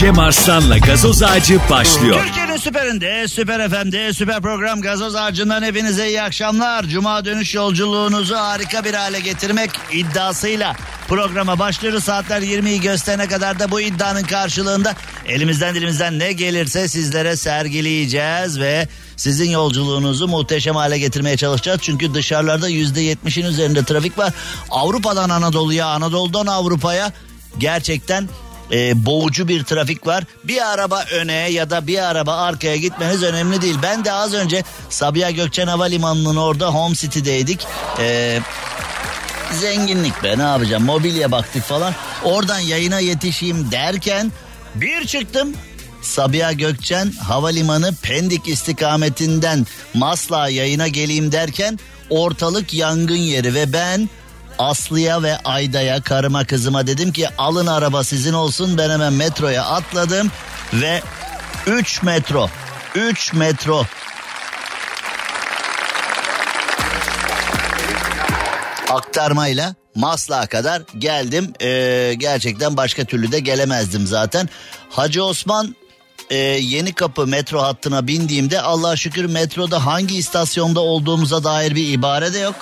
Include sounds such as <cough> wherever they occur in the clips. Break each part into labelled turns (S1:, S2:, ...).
S1: Cem Arslan'la gazoz ağacı başlıyor.
S2: Türkiye'nin süperinde, süper FM'de, süper program Gazoz Ağacı'ndan hepinize iyi akşamlar. Cuma dönüş yolculuğunuzu harika bir hale getirmek iddiasıyla programa başlıyoruz. Saatler 20'yi gösterene kadar da bu iddianın karşılığında elimizden dilimizden ne gelirse sizlere sergileyeceğiz ve sizin yolculuğunuzu muhteşem hale getirmeye çalışacağız. Çünkü dışarılarda %70'in üzerinde trafik var. Avrupa'dan Anadolu'ya, Anadolu'dan Avrupa'ya gerçekten e, boğucu bir trafik var. Bir araba öne ya da bir araba arkaya gitmeniz önemli değil. Ben de az önce Sabiha Gökçen Havalimanı'nın orada Home City'deydik. E, zenginlik be ne yapacağım mobilya baktık falan. Oradan yayına yetişeyim derken bir çıktım Sabiha Gökçen Havalimanı Pendik istikametinden Masla yayına geleyim derken ortalık yangın yeri ve ben Aslı'ya ve Ayda'ya karıma kızıma dedim ki alın araba sizin olsun ben hemen metroya atladım ve 3 metro 3 metro aktarmayla Maslak'a kadar geldim. Ee, gerçekten başka türlü de gelemezdim zaten. Hacı Osman e, yeni kapı metro hattına bindiğimde Allah şükür metroda hangi istasyonda olduğumuza dair bir ibare de yok.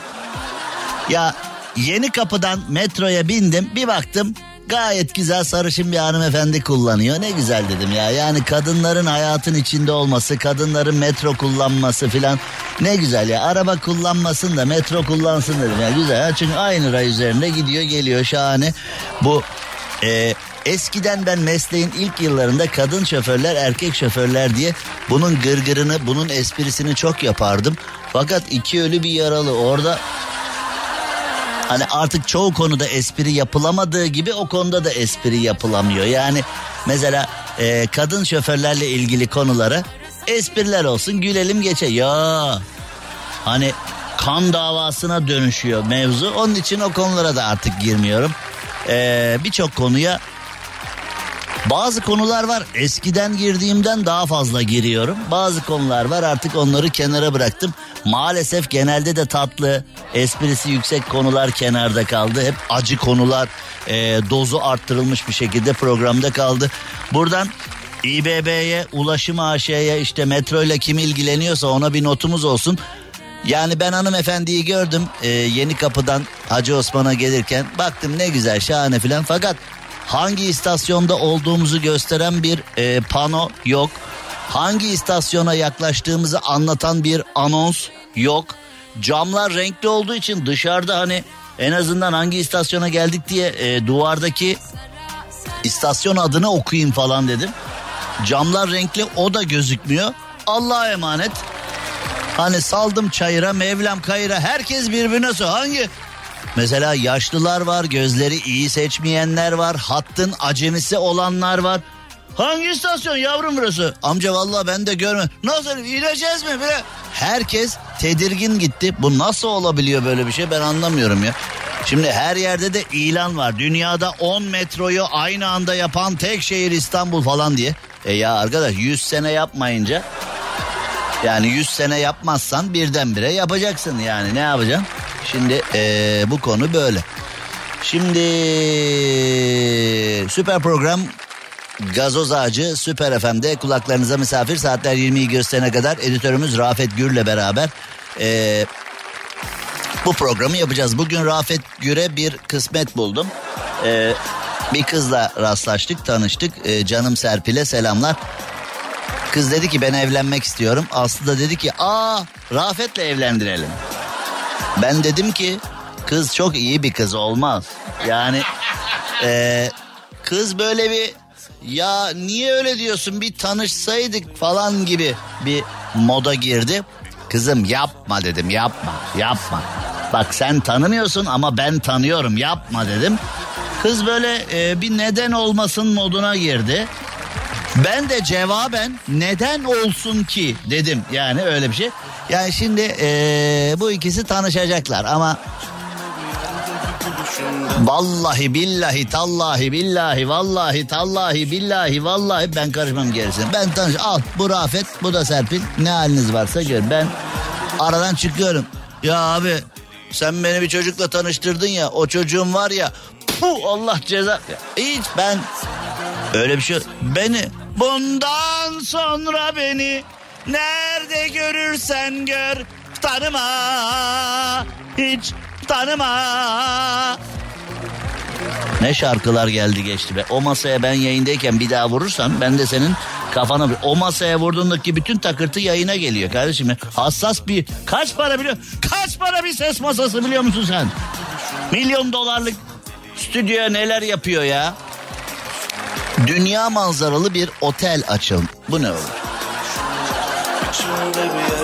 S2: Ya yeni kapıdan metroya bindim bir baktım gayet güzel sarışın bir hanımefendi kullanıyor. Ne güzel dedim ya. Yani kadınların hayatın içinde olması, kadınların metro kullanması filan ne güzel ya. Araba kullanmasın da metro kullansın dedim ya. Güzel ya. Çünkü aynı ray üzerinde gidiyor geliyor şahane. Bu e, eskiden ben mesleğin ilk yıllarında kadın şoförler erkek şoförler diye bunun gırgırını bunun esprisini çok yapardım. Fakat iki ölü bir yaralı orada Hani artık çoğu konuda espri yapılamadığı gibi o konuda da espri yapılamıyor. Yani mesela e, kadın şoförlerle ilgili konulara espriler olsun gülelim geçe. Ya hani kan davasına dönüşüyor mevzu. Onun için o konulara da artık girmiyorum. Ee, Birçok konuya bazı konular var eskiden girdiğimden daha fazla giriyorum. Bazı konular var artık onları kenara bıraktım. Maalesef genelde de tatlı, esprisi yüksek konular kenarda kaldı. Hep acı konular e, dozu arttırılmış bir şekilde programda kaldı. Buradan İBB'ye, Ulaşım AŞ'ye işte metro ile kim ilgileniyorsa ona bir notumuz olsun. Yani ben hanımefendiyi gördüm e, yeni kapıdan Hacı Osman'a gelirken baktım ne güzel şahane filan fakat hangi istasyonda olduğumuzu gösteren bir e, pano yok. Hangi istasyona yaklaştığımızı anlatan bir anons yok. Camlar renkli olduğu için dışarıda hani en azından hangi istasyona geldik diye e, duvardaki istasyon adını okuyayım falan dedim. Camlar renkli o da gözükmüyor. Allah'a emanet. Hani saldım çayıra Mevlam kayıra herkes birbirine sor. Hangi Mesela yaşlılar var, gözleri iyi seçmeyenler var, hattın acemisi olanlar var. Hangi istasyon yavrum burası? Amca vallahi ben de görme. Nasıl ineceğiz mi? Bile? Herkes tedirgin gitti. Bu nasıl olabiliyor böyle bir şey ben anlamıyorum ya. Şimdi her yerde de ilan var. Dünyada 10 metroyu aynı anda yapan tek şehir İstanbul falan diye. E ya arkadaş 100 sene yapmayınca yani 100 sene yapmazsan birdenbire yapacaksın yani ne yapacaksın? Şimdi ee, bu konu böyle. Şimdi süper program Gazoz Ağacı Süper FM'de kulaklarınıza misafir saatler 20'yi gösterene kadar editörümüz Rafet Gür'le beraber ee, bu programı yapacağız. Bugün Rafet Gür'e bir kısmet buldum. Ee, bir kızla rastlaştık tanıştık ee, canım Serpil'e selamlar. Kız dedi ki ben evlenmek istiyorum. Aslı da dedi ki aa Rafet'le evlendirelim. Ben dedim ki kız çok iyi bir kız olmaz. Yani e, kız böyle bir ya niye öyle diyorsun bir tanışsaydık falan gibi bir moda girdi. Kızım yapma dedim yapma yapma. Bak sen tanımıyorsun ama ben tanıyorum yapma dedim. Kız böyle e, bir neden olmasın moduna girdi. Ben de cevaben neden olsun ki dedim yani öyle bir şey. Yani şimdi ee, bu ikisi tanışacaklar ama Vallahi billahi tallahi billahi vallahi tallahi billahi vallahi ben karışmam gerisine. Ben tanış al bu Rafet bu da Serpil ne haliniz varsa gör. Ben aradan çıkıyorum. Ya abi sen beni bir çocukla tanıştırdın ya o çocuğum var ya puh Allah ceza. Hiç ben öyle bir şey beni bundan sonra beni nerede görürsen gör tanıma hiç tanıma. Ne şarkılar geldi geçti be. O masaya ben yayındayken bir daha vurursan ben de senin kafana... O masaya vurduğundaki bütün takırtı yayına geliyor kardeşim. Hassas bir... Kaç para biliyor? Kaç para bir ses masası biliyor musun sen? Milyon dolarlık stüdyo neler yapıyor ya? Dünya manzaralı bir otel açıl. Bu ne olur?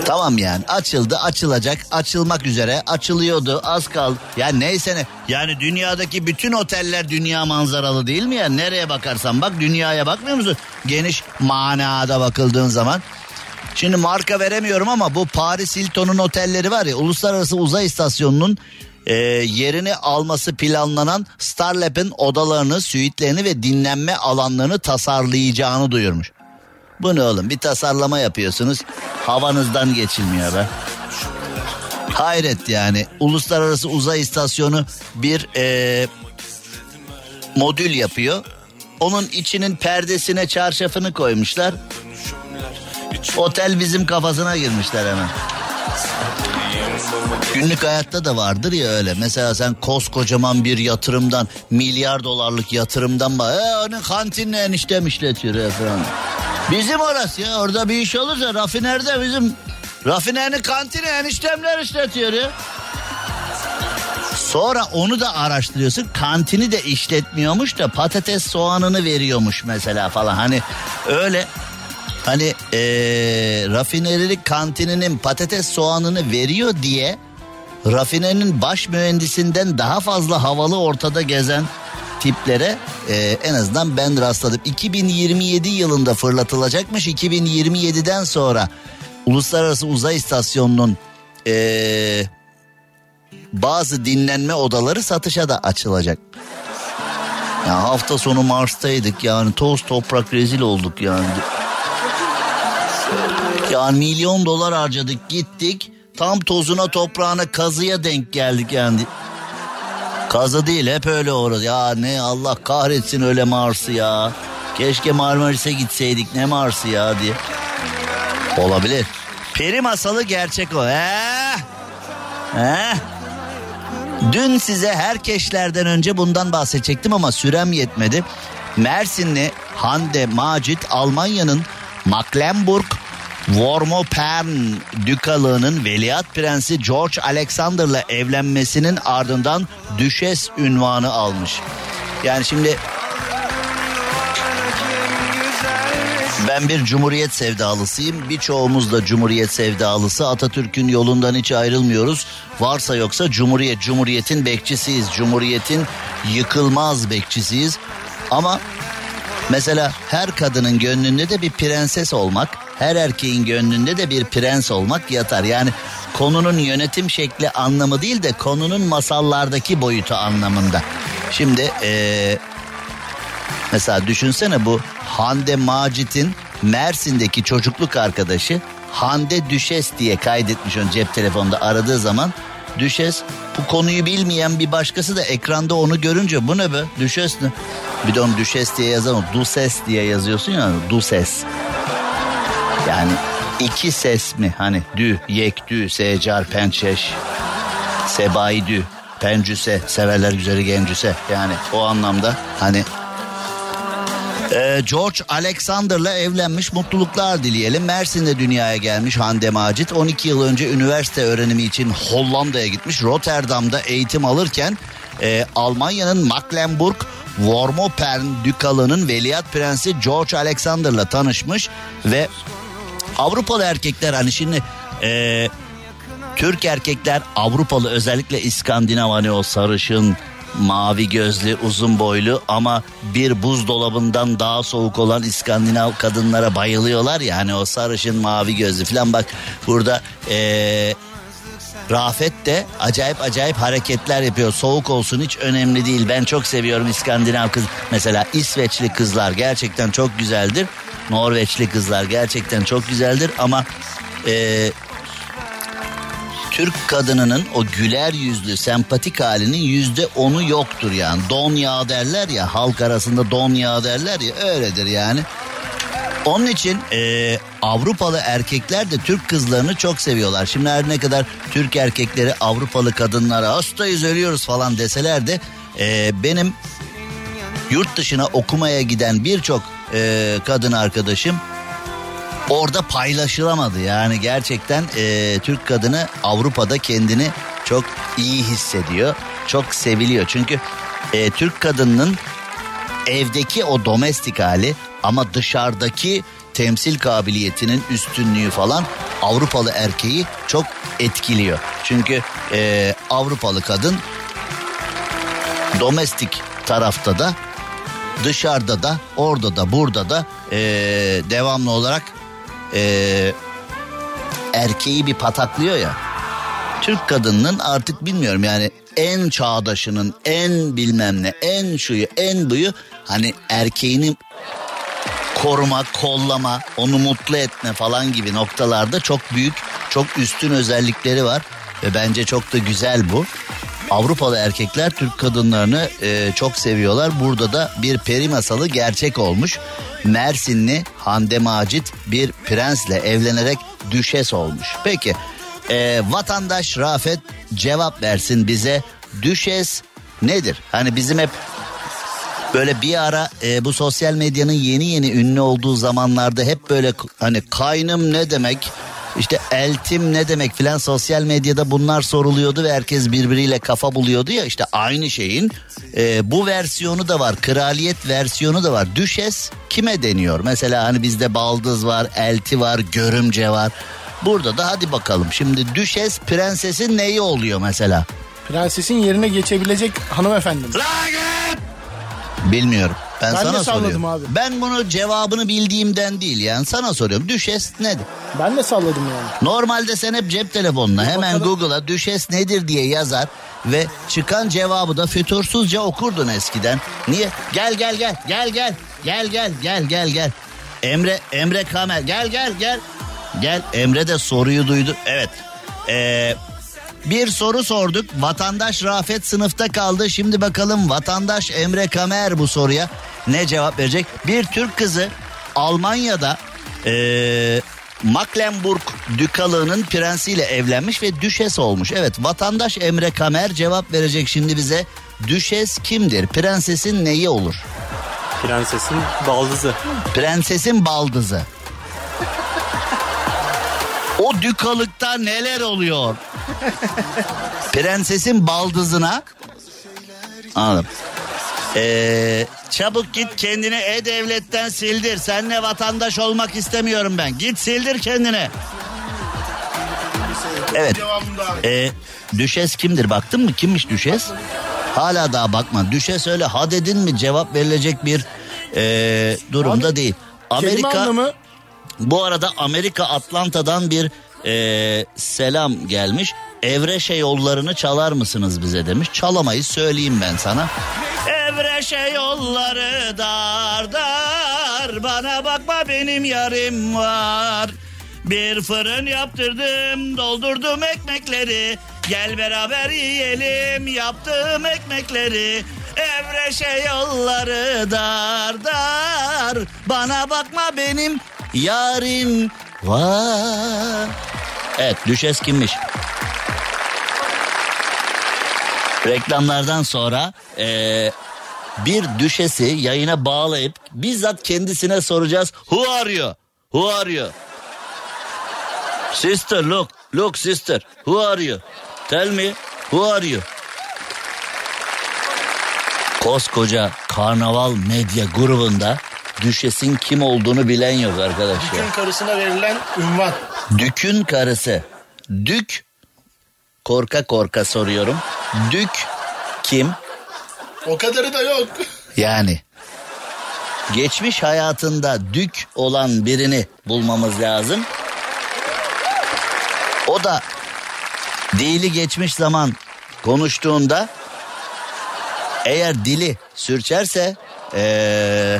S2: Tamam yani açıldı açılacak açılmak üzere açılıyordu az kaldı. Ya neyse ne yani dünyadaki bütün oteller dünya manzaralı değil mi ya? Nereye bakarsan bak dünyaya bakmıyor musun? Geniş manada bakıldığın zaman. Şimdi marka veremiyorum ama bu Paris Hilton'un otelleri var ya uluslararası uzay istasyonunun e, yerini alması planlanan Starlab'ın odalarını, süitlerini ve dinlenme alanlarını tasarlayacağını duyurmuş. Bu ne oğlum bir tasarlama yapıyorsunuz havanızdan geçilmiyor be. Hayret yani uluslararası uzay istasyonu bir e, modül yapıyor. Onun içinin perdesine çarşafını koymuşlar. Otel bizim kafasına girmişler hemen. Günlük hayatta da vardır ya öyle. Mesela sen koskocaman bir yatırımdan, milyar dolarlık yatırımdan bak. E, onun kantinle eniştem işletiyor efendim. Bizim orası ya orada bir iş olursa rafinerde bizim rafinerin kantini eniştemler işletiyor ya. Sonra onu da araştırıyorsun. Kantini de işletmiyormuş da patates soğanını veriyormuş mesela falan. Hani öyle hani ee, rafinerilik kantininin patates soğanını veriyor diye rafinerinin baş mühendisinden daha fazla havalı ortada gezen tiplere e, en azından ben rastladım. 2027 yılında fırlatılacakmış. 2027'den sonra Uluslararası Uzay İstasyonu'nun e, bazı dinlenme odaları satışa da açılacak. Ya hafta sonu Mars'taydık yani toz toprak rezil olduk yani. Yani milyon dolar harcadık gittik tam tozuna toprağına kazıya denk geldik yani. Kazı değil hep öyle orası. Ya ne Allah kahretsin öyle Mars'ı ya. Keşke Marmaris'e gitseydik ne Mars'ı ya diye. Olabilir. Peri masalı gerçek o. He? He? Dün size herkeşlerden önce bundan bahsedecektim ama sürem yetmedi. Mersinli Hande Macit Almanya'nın Mecklenburg Wormopern Dükalığının Veliaht Prensi George Alexander'la evlenmesinin ardından düşes ünvanı almış. Yani şimdi ben bir cumhuriyet sevdalısıyım. Birçoğumuz da cumhuriyet sevdalısı. Atatürk'ün yolundan hiç ayrılmıyoruz. Varsa yoksa cumhuriyet, cumhuriyetin bekçisiyiz. Cumhuriyetin yıkılmaz bekçisiyiz. Ama mesela her kadının gönlünde de bir prenses olmak, her erkeğin gönlünde de bir prens olmak yatar. Yani konunun yönetim şekli anlamı değil de konunun masallardaki boyutu anlamında. Şimdi ee, mesela düşünsene bu Hande Macit'in Mersin'deki çocukluk arkadaşı Hande Düşes diye kaydetmiş onu cep telefonunda aradığı zaman Düşes bu konuyu bilmeyen bir başkası da ekranda onu görünce bu ne be Düşes ne? Bir de onu Düşes diye yazan Duses diye yazıyorsun ya Duses. Yani iki ses mi hani dü, yek, dü, secar, pençeş, sebai dü, pencüse, severler güzeli gencüse. Yani o anlamda hani ee, George Alexander'la evlenmiş mutluluklar dileyelim. Mersin'de dünyaya gelmiş Hande Macit. 12 yıl önce üniversite öğrenimi için Hollanda'ya gitmiş. Rotterdam'da eğitim alırken e, Almanya'nın Mecklenburg Wormopern Dükalığı'nın veliaht prensi George Alexander'la tanışmış ve Avrupalı erkekler hani şimdi e, Türk erkekler Avrupalı özellikle İskandinav hani o sarışın mavi gözlü uzun boylu ama bir buzdolabından daha soğuk olan İskandinav kadınlara bayılıyorlar ya hani o sarışın mavi gözlü falan bak burada ee, Rafet de acayip acayip hareketler yapıyor. Soğuk olsun hiç önemli değil. Ben çok seviyorum İskandinav kız. Mesela İsveçli kızlar gerçekten çok güzeldir. Norveçli kızlar gerçekten çok güzeldir ama e, Türk kadınının o güler yüzlü sempatik halinin yüzde onu yoktur yani. Don yağı derler ya halk arasında don yağı derler ya öyledir yani. Onun için e, Avrupalı erkekler de Türk kızlarını çok seviyorlar. Şimdi her ne kadar Türk erkekleri Avrupalı kadınlara hastayız ölüyoruz falan deseler de e, benim yurt dışına okumaya giden birçok e, kadın arkadaşım orada paylaşılamadı. Yani gerçekten e, Türk kadını Avrupa'da kendini çok iyi hissediyor. Çok seviliyor. Çünkü e, Türk kadınının evdeki o domestik hali ama dışarıdaki temsil kabiliyetinin üstünlüğü falan Avrupalı erkeği çok etkiliyor. Çünkü e, Avrupalı kadın domestik tarafta da dışarıda da orada da burada da e, devamlı olarak e, erkeği bir pataklıyor ya. Türk kadınının artık bilmiyorum yani en çağdaşının en bilmem ne en şuyu en buyu hani erkeğini koruma, kollama, onu mutlu etme falan gibi noktalarda çok büyük, çok üstün özellikleri var ve bence çok da güzel bu. Avrupalı erkekler Türk kadınlarını e, çok seviyorlar. Burada da bir peri masalı gerçek olmuş. Mersinli Hande Macit bir prensle evlenerek düşes olmuş. Peki e, vatandaş Rafet cevap versin bize. Düşes nedir? Hani bizim hep böyle bir ara e, bu sosyal medyanın yeni yeni ünlü olduğu zamanlarda hep böyle hani kaynım ne demek işte eltim ne demek filan sosyal medyada bunlar soruluyordu ve herkes birbiriyle kafa buluyordu ya. İşte aynı şeyin e, bu versiyonu da var kraliyet versiyonu da var. Düşes kime deniyor? Mesela hani bizde baldız var elti var görümce var. Burada da hadi bakalım. Şimdi düşes prensesin neyi oluyor mesela?
S3: Prensesin yerine geçebilecek hanımefendi mi?
S2: Bilmiyorum. Ben,
S3: Ben
S2: sana
S3: salladım
S2: soruyorum.
S3: abi.
S2: Ben bunu cevabını bildiğimden değil yani sana soruyorum. Düşes nedir?
S3: Ben de salladım yani.
S2: Normalde sen hep cep telefonuna hemen
S3: bakalım.
S2: Google'a düşes nedir diye yazar ve çıkan cevabı da fütursuzca okurdun eskiden. Niye? Gel gel gel gel gel gel gel gel gel gel. Emre Emre Kamer gel gel gel. Gel Emre de soruyu duydu. Evet. Ee, bir soru sorduk. Vatandaş Rafet sınıfta kaldı. Şimdi bakalım vatandaş Emre Kamer bu soruya ne cevap verecek? Bir Türk kızı Almanya'da ee, Mecklenburg dükalığının prensiyle evlenmiş ve düşes olmuş. Evet vatandaş Emre Kamer cevap verecek şimdi bize. Düşes kimdir? Prensesin neyi olur?
S4: Prensesin baldızı.
S2: Prensesin baldızı. O dükalıkta neler oluyor? Prensesin baldızına Anladım. Ee, çabuk git kendini e-devletten sildir. Seninle vatandaş olmak istemiyorum ben. Git sildir kendini. Evet. Ee, düşes kimdir? Baktın mı? Kimmiş düşes? Hala daha bakma. Düşes öyle ha dedin mi cevap verilecek bir ee, durumda değil.
S3: Kelime
S2: Amerika bu arada Amerika Atlanta'dan bir e, selam gelmiş. Evreşe yollarını çalar mısınız bize demiş. Çalamayız söyleyeyim ben sana. Evreşe yolları dar dar bana bakma benim yarım var. Bir fırın yaptırdım doldurdum ekmekleri Gel beraber yiyelim yaptığım ekmekleri Evreşe yolları dar dar Bana bakma benim yarim var Evet düşes kimmiş? Reklamlardan sonra eee, bir düşesi yayına bağlayıp bizzat kendisine soracağız. Who are you? Who are you? Sister look, look sister. Who are you? Tell me, who are you? Koskoca karnaval medya grubunda düşesin kim olduğunu bilen yok arkadaşlar.
S3: Bütün karısına verilen ünvan.
S2: Dük'ün karısı. Dük korka korka soruyorum. Dük kim?
S3: O kadarı da yok.
S2: Yani geçmiş hayatında dük olan birini bulmamız lazım. O da Dili geçmiş zaman konuştuğunda eğer dili sürçerse ee,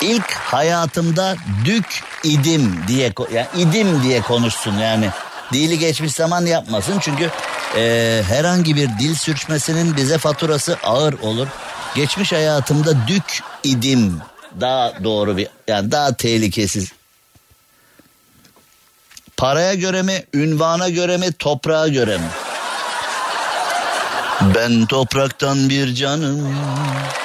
S2: ilk hayatımda dük idim diye yani idim diye konuşsun yani dili geçmiş zaman yapmasın çünkü ee, herhangi bir dil sürçmesinin bize faturası ağır olur. Geçmiş hayatımda dük idim daha doğru bir yani daha tehlikesiz. Paraya göre mi, ünvana göre mi, toprağa göre mi? Ben topraktan bir canım.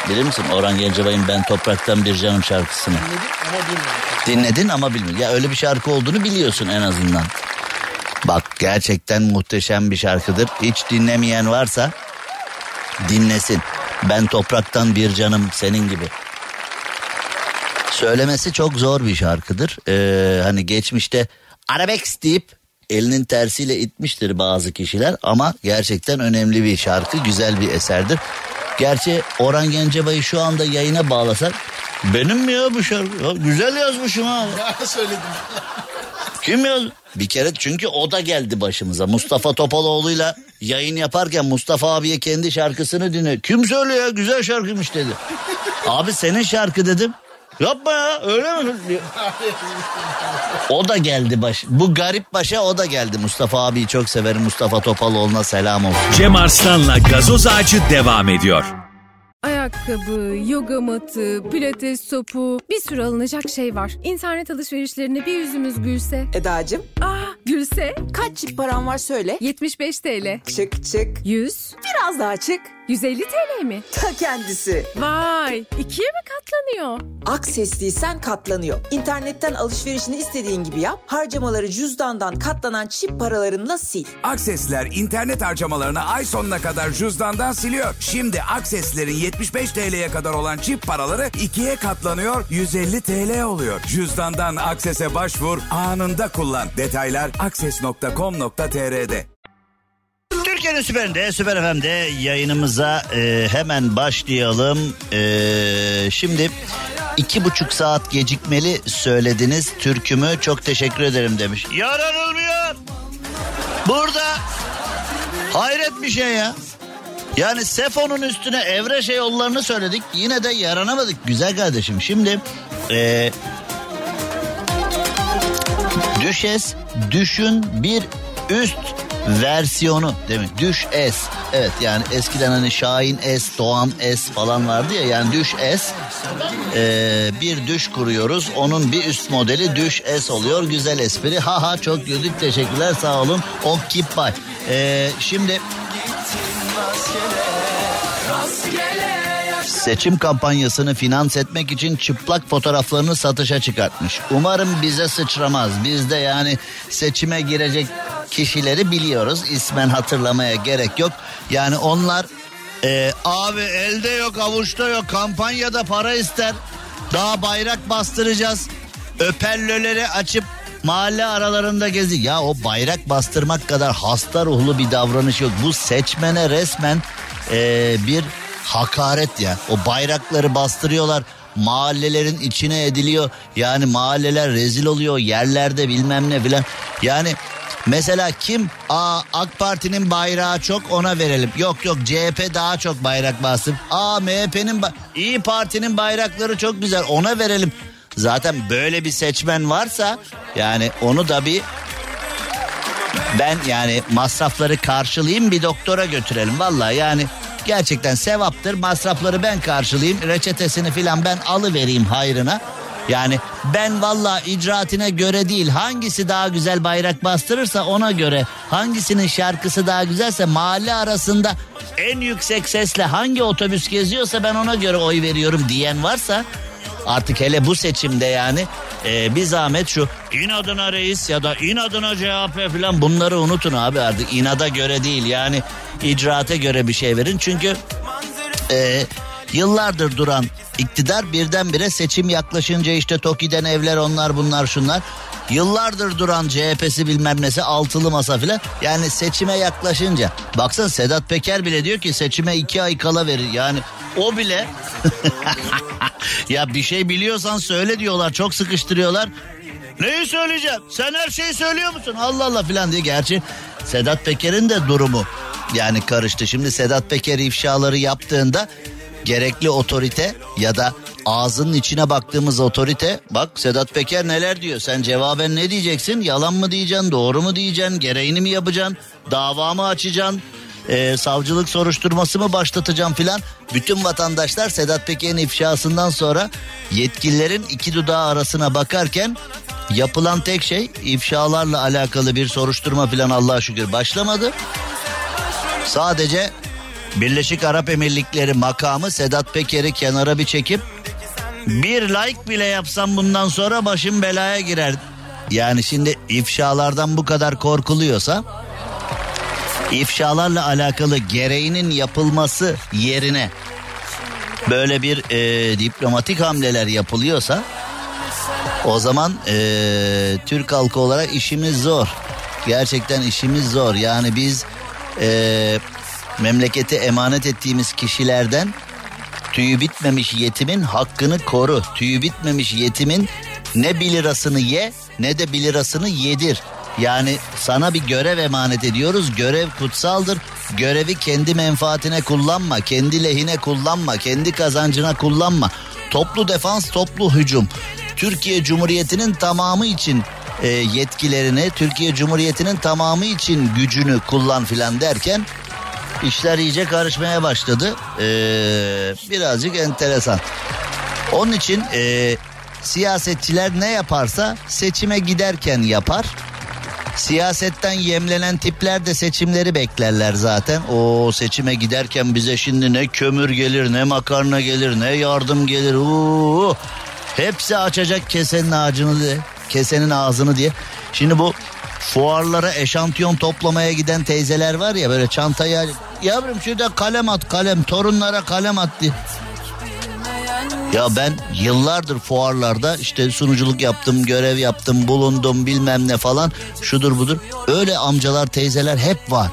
S2: Bilir misin Orhan Gencebay'ın Ben Topraktan Bir Canım şarkısını?
S3: Ama bilmiyorum.
S2: Dinledin ama bilmiyorum. Ya öyle bir şarkı olduğunu biliyorsun en azından. Bak gerçekten muhteşem bir şarkıdır. Hiç dinlemeyen varsa dinlesin. Ben topraktan bir canım senin gibi. Söylemesi çok zor bir şarkıdır. Ee, hani geçmişte arabesk deyip elinin tersiyle itmiştir bazı kişiler ama gerçekten önemli bir şarkı, güzel bir eserdir. Gerçi Orhan Gencebay'ı şu anda yayına bağlasak benim mi ya bu şarkı? Ya güzel yazmışım ha. <laughs>
S3: Ya söyledim.
S2: Kim yaz? Bir kere çünkü o da geldi başımıza. Mustafa Topaloğlu'yla yayın yaparken Mustafa abiye kendi şarkısını dinle. Kim söylüyor ya güzel şarkıymış dedi. Abi senin şarkı dedim. Yapma ya öyle mi? O da geldi baş. Bu garip başa o da geldi. Mustafa abiyi çok severim. Mustafa Topaloğlu'na selam olsun.
S1: Cem Arslan'la gazoz ağacı devam ediyor.
S5: Ayakkabı, yoga matı, pilates topu bir sürü alınacak şey var. İnternet alışverişlerine bir yüzümüz gülse.
S6: Edacığım
S5: Aa gülse
S6: kaç çift paran var söyle.
S5: 75 TL.
S6: Çık çık.
S5: 100,
S6: Biraz daha çık.
S5: 150 TL mi?
S6: Ta kendisi.
S5: Vay ikiye mi katlanıyor?
S6: Aksesliysen katlanıyor. İnternetten alışverişini istediğin gibi yap. Harcamaları cüzdandan katlanan çift paralarınla sil.
S7: Aksesler internet harcamalarını ay sonuna kadar cüzdandan siliyor. Şimdi Akseslerin 75 TL'ye kadar olan çift paraları ikiye katlanıyor 150 TL oluyor. Cüzdandan Akses'e başvur anında kullan. Detaylar akses.com.tr'de.
S2: Türkiye'nin süperinde, Süper FM'de yayınımıza e, hemen başlayalım. E, şimdi iki buçuk saat gecikmeli söylediniz türkümü çok teşekkür ederim demiş. Yaranılmıyor. Burada hayret bir şey ya. Yani Sefo'nun üstüne Evreşe yollarını söyledik yine de yaranamadık güzel kardeşim. Şimdi e, Düşes düşün bir üst versiyonu değil mi? Düş S. Evet yani eskiden hani Şahin S, Doğan S falan vardı ya yani Düş S. Ee, bir düş kuruyoruz. Onun bir üst modeli Düş S oluyor. Güzel espri. Ha ha çok güldük. Teşekkürler sağ olun. Okkipay. Ee, şimdi Seçim kampanyasını finans etmek için çıplak fotoğraflarını satışa çıkartmış. Umarım bize sıçramaz. Biz de yani seçime girecek kişileri biliyoruz. İsmen hatırlamaya gerek yok. Yani onlar e, abi elde yok avuçta yok kampanyada para ister. Daha bayrak bastıracağız. Öpellöleri açıp mahalle aralarında gezi. Ya o bayrak bastırmak kadar hasta ruhlu bir davranış yok. Bu seçmene resmen e, bir hakaret ya. O bayrakları bastırıyorlar. Mahallelerin içine ediliyor. Yani mahalleler rezil oluyor. Yerlerde bilmem ne filan. Yani mesela kim? Aa AK Parti'nin bayrağı çok ona verelim. Yok yok CHP daha çok bayrak bastım. Aa MHP'nin ba- İyi Parti'nin bayrakları çok güzel ona verelim. Zaten böyle bir seçmen varsa yani onu da bir ben yani masrafları karşılayayım bir doktora götürelim. Vallahi yani gerçekten sevaptır. Masrafları ben karşılayayım. Reçetesini filan ben alıvereyim hayrına. Yani ben vallahi icraatine göre değil hangisi daha güzel bayrak bastırırsa ona göre hangisinin şarkısı daha güzelse mahalle arasında en yüksek sesle hangi otobüs geziyorsa ben ona göre oy veriyorum diyen varsa artık hele bu seçimde yani e, bir zahmet şu inadına reis ya da inadına CHP falan bunları unutun abi artık. İnada göre değil yani icraate göre bir şey verin. Çünkü e, yıllardır duran iktidar birdenbire seçim yaklaşınca işte TOKİ'den evler onlar bunlar şunlar. Yıllardır duran CHP'si bilmem nesi altılı masa filan. Yani seçime yaklaşınca. Baksana Sedat Peker bile diyor ki seçime iki ay kala verir. Yani o bile <laughs> ya bir şey biliyorsan söyle diyorlar çok sıkıştırıyorlar. Neyi söyleyeceğim? Sen her şeyi söylüyor musun? Allah Allah filan diye. Gerçi Sedat Peker'in de durumu yani karıştı. Şimdi Sedat Peker ifşaları yaptığında gerekli otorite ya da ağzının içine baktığımız otorite bak Sedat Peker neler diyor sen cevaben ne diyeceksin? Yalan mı diyeceksin doğru mu diyeceksin gereğini mi yapacaksın dava mı açacaksın Ee, savcılık soruşturması mı başlatacaksın filan? Bütün vatandaşlar Sedat Peker'in ifşasından sonra yetkililerin iki dudağı arasına bakarken yapılan tek şey ifşalarla alakalı bir soruşturma filan Allah'a şükür başlamadı. Sadece Birleşik Arap Emirlikleri makamı Sedat Peker'i kenara bir çekip bir like bile yapsam bundan sonra başım belaya girer. Yani şimdi ifşalardan bu kadar korkuluyorsa ifşalarla alakalı gereğinin yapılması yerine böyle bir e, diplomatik hamleler yapılıyorsa o zaman e, Türk halkı olarak işimiz zor. Gerçekten işimiz zor. Yani biz e, memlekete emanet ettiğimiz kişilerden tüyü bitmemiş yetimin hakkını koru. Tüyü bitmemiş yetimin ne bir lirasını ye ne de bir lirasını yedir. Yani sana bir görev emanet ediyoruz. Görev kutsaldır. Görevi kendi menfaatine kullanma, kendi lehine kullanma, kendi kazancına kullanma. Toplu defans, toplu hücum. Türkiye Cumhuriyeti'nin tamamı için e, yetkilerini, Türkiye Cumhuriyeti'nin tamamı için gücünü kullan filan derken işler iyice karışmaya başladı. Ee, birazcık enteresan. Onun için e, siyasetçiler ne yaparsa seçime giderken yapar. Siyasetten yemlenen tipler de seçimleri beklerler zaten. O seçime giderken bize şimdi ne kömür gelir, ne makarna gelir, ne yardım gelir. Uuu. Hepsi açacak kesenin ağacını diye, kesenin ağzını diye. Şimdi bu fuarlara eşantiyon toplamaya giden teyzeler var ya böyle çantaya yavrum şurada kalem at kalem torunlara kalem at diye. Ya ben yıllardır fuarlarda işte sunuculuk yaptım, görev yaptım, bulundum bilmem ne falan şudur budur. Öyle amcalar teyzeler hep var.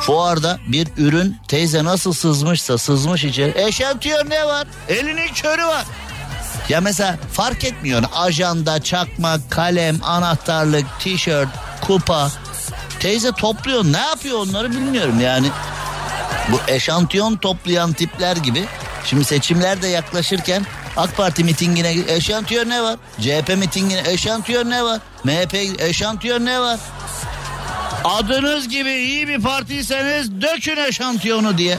S2: Fuarda bir ürün teyze nasıl sızmışsa sızmış içeri. Eşantiyon ne var? Elinin körü var. Ya mesela fark etmiyor. Ajanda, çakmak, kalem, anahtarlık, tişört, kupa. Teyze topluyor. Ne yapıyor onları bilmiyorum yani. Bu eşantiyon toplayan tipler gibi. Şimdi seçimler de yaklaşırken AK Parti mitingine eşantiyon ne var? CHP mitingine eşantiyon ne var? MHP eşantiyon ne var? Adınız gibi iyi bir partiyseniz dökün eşantiyonu diye.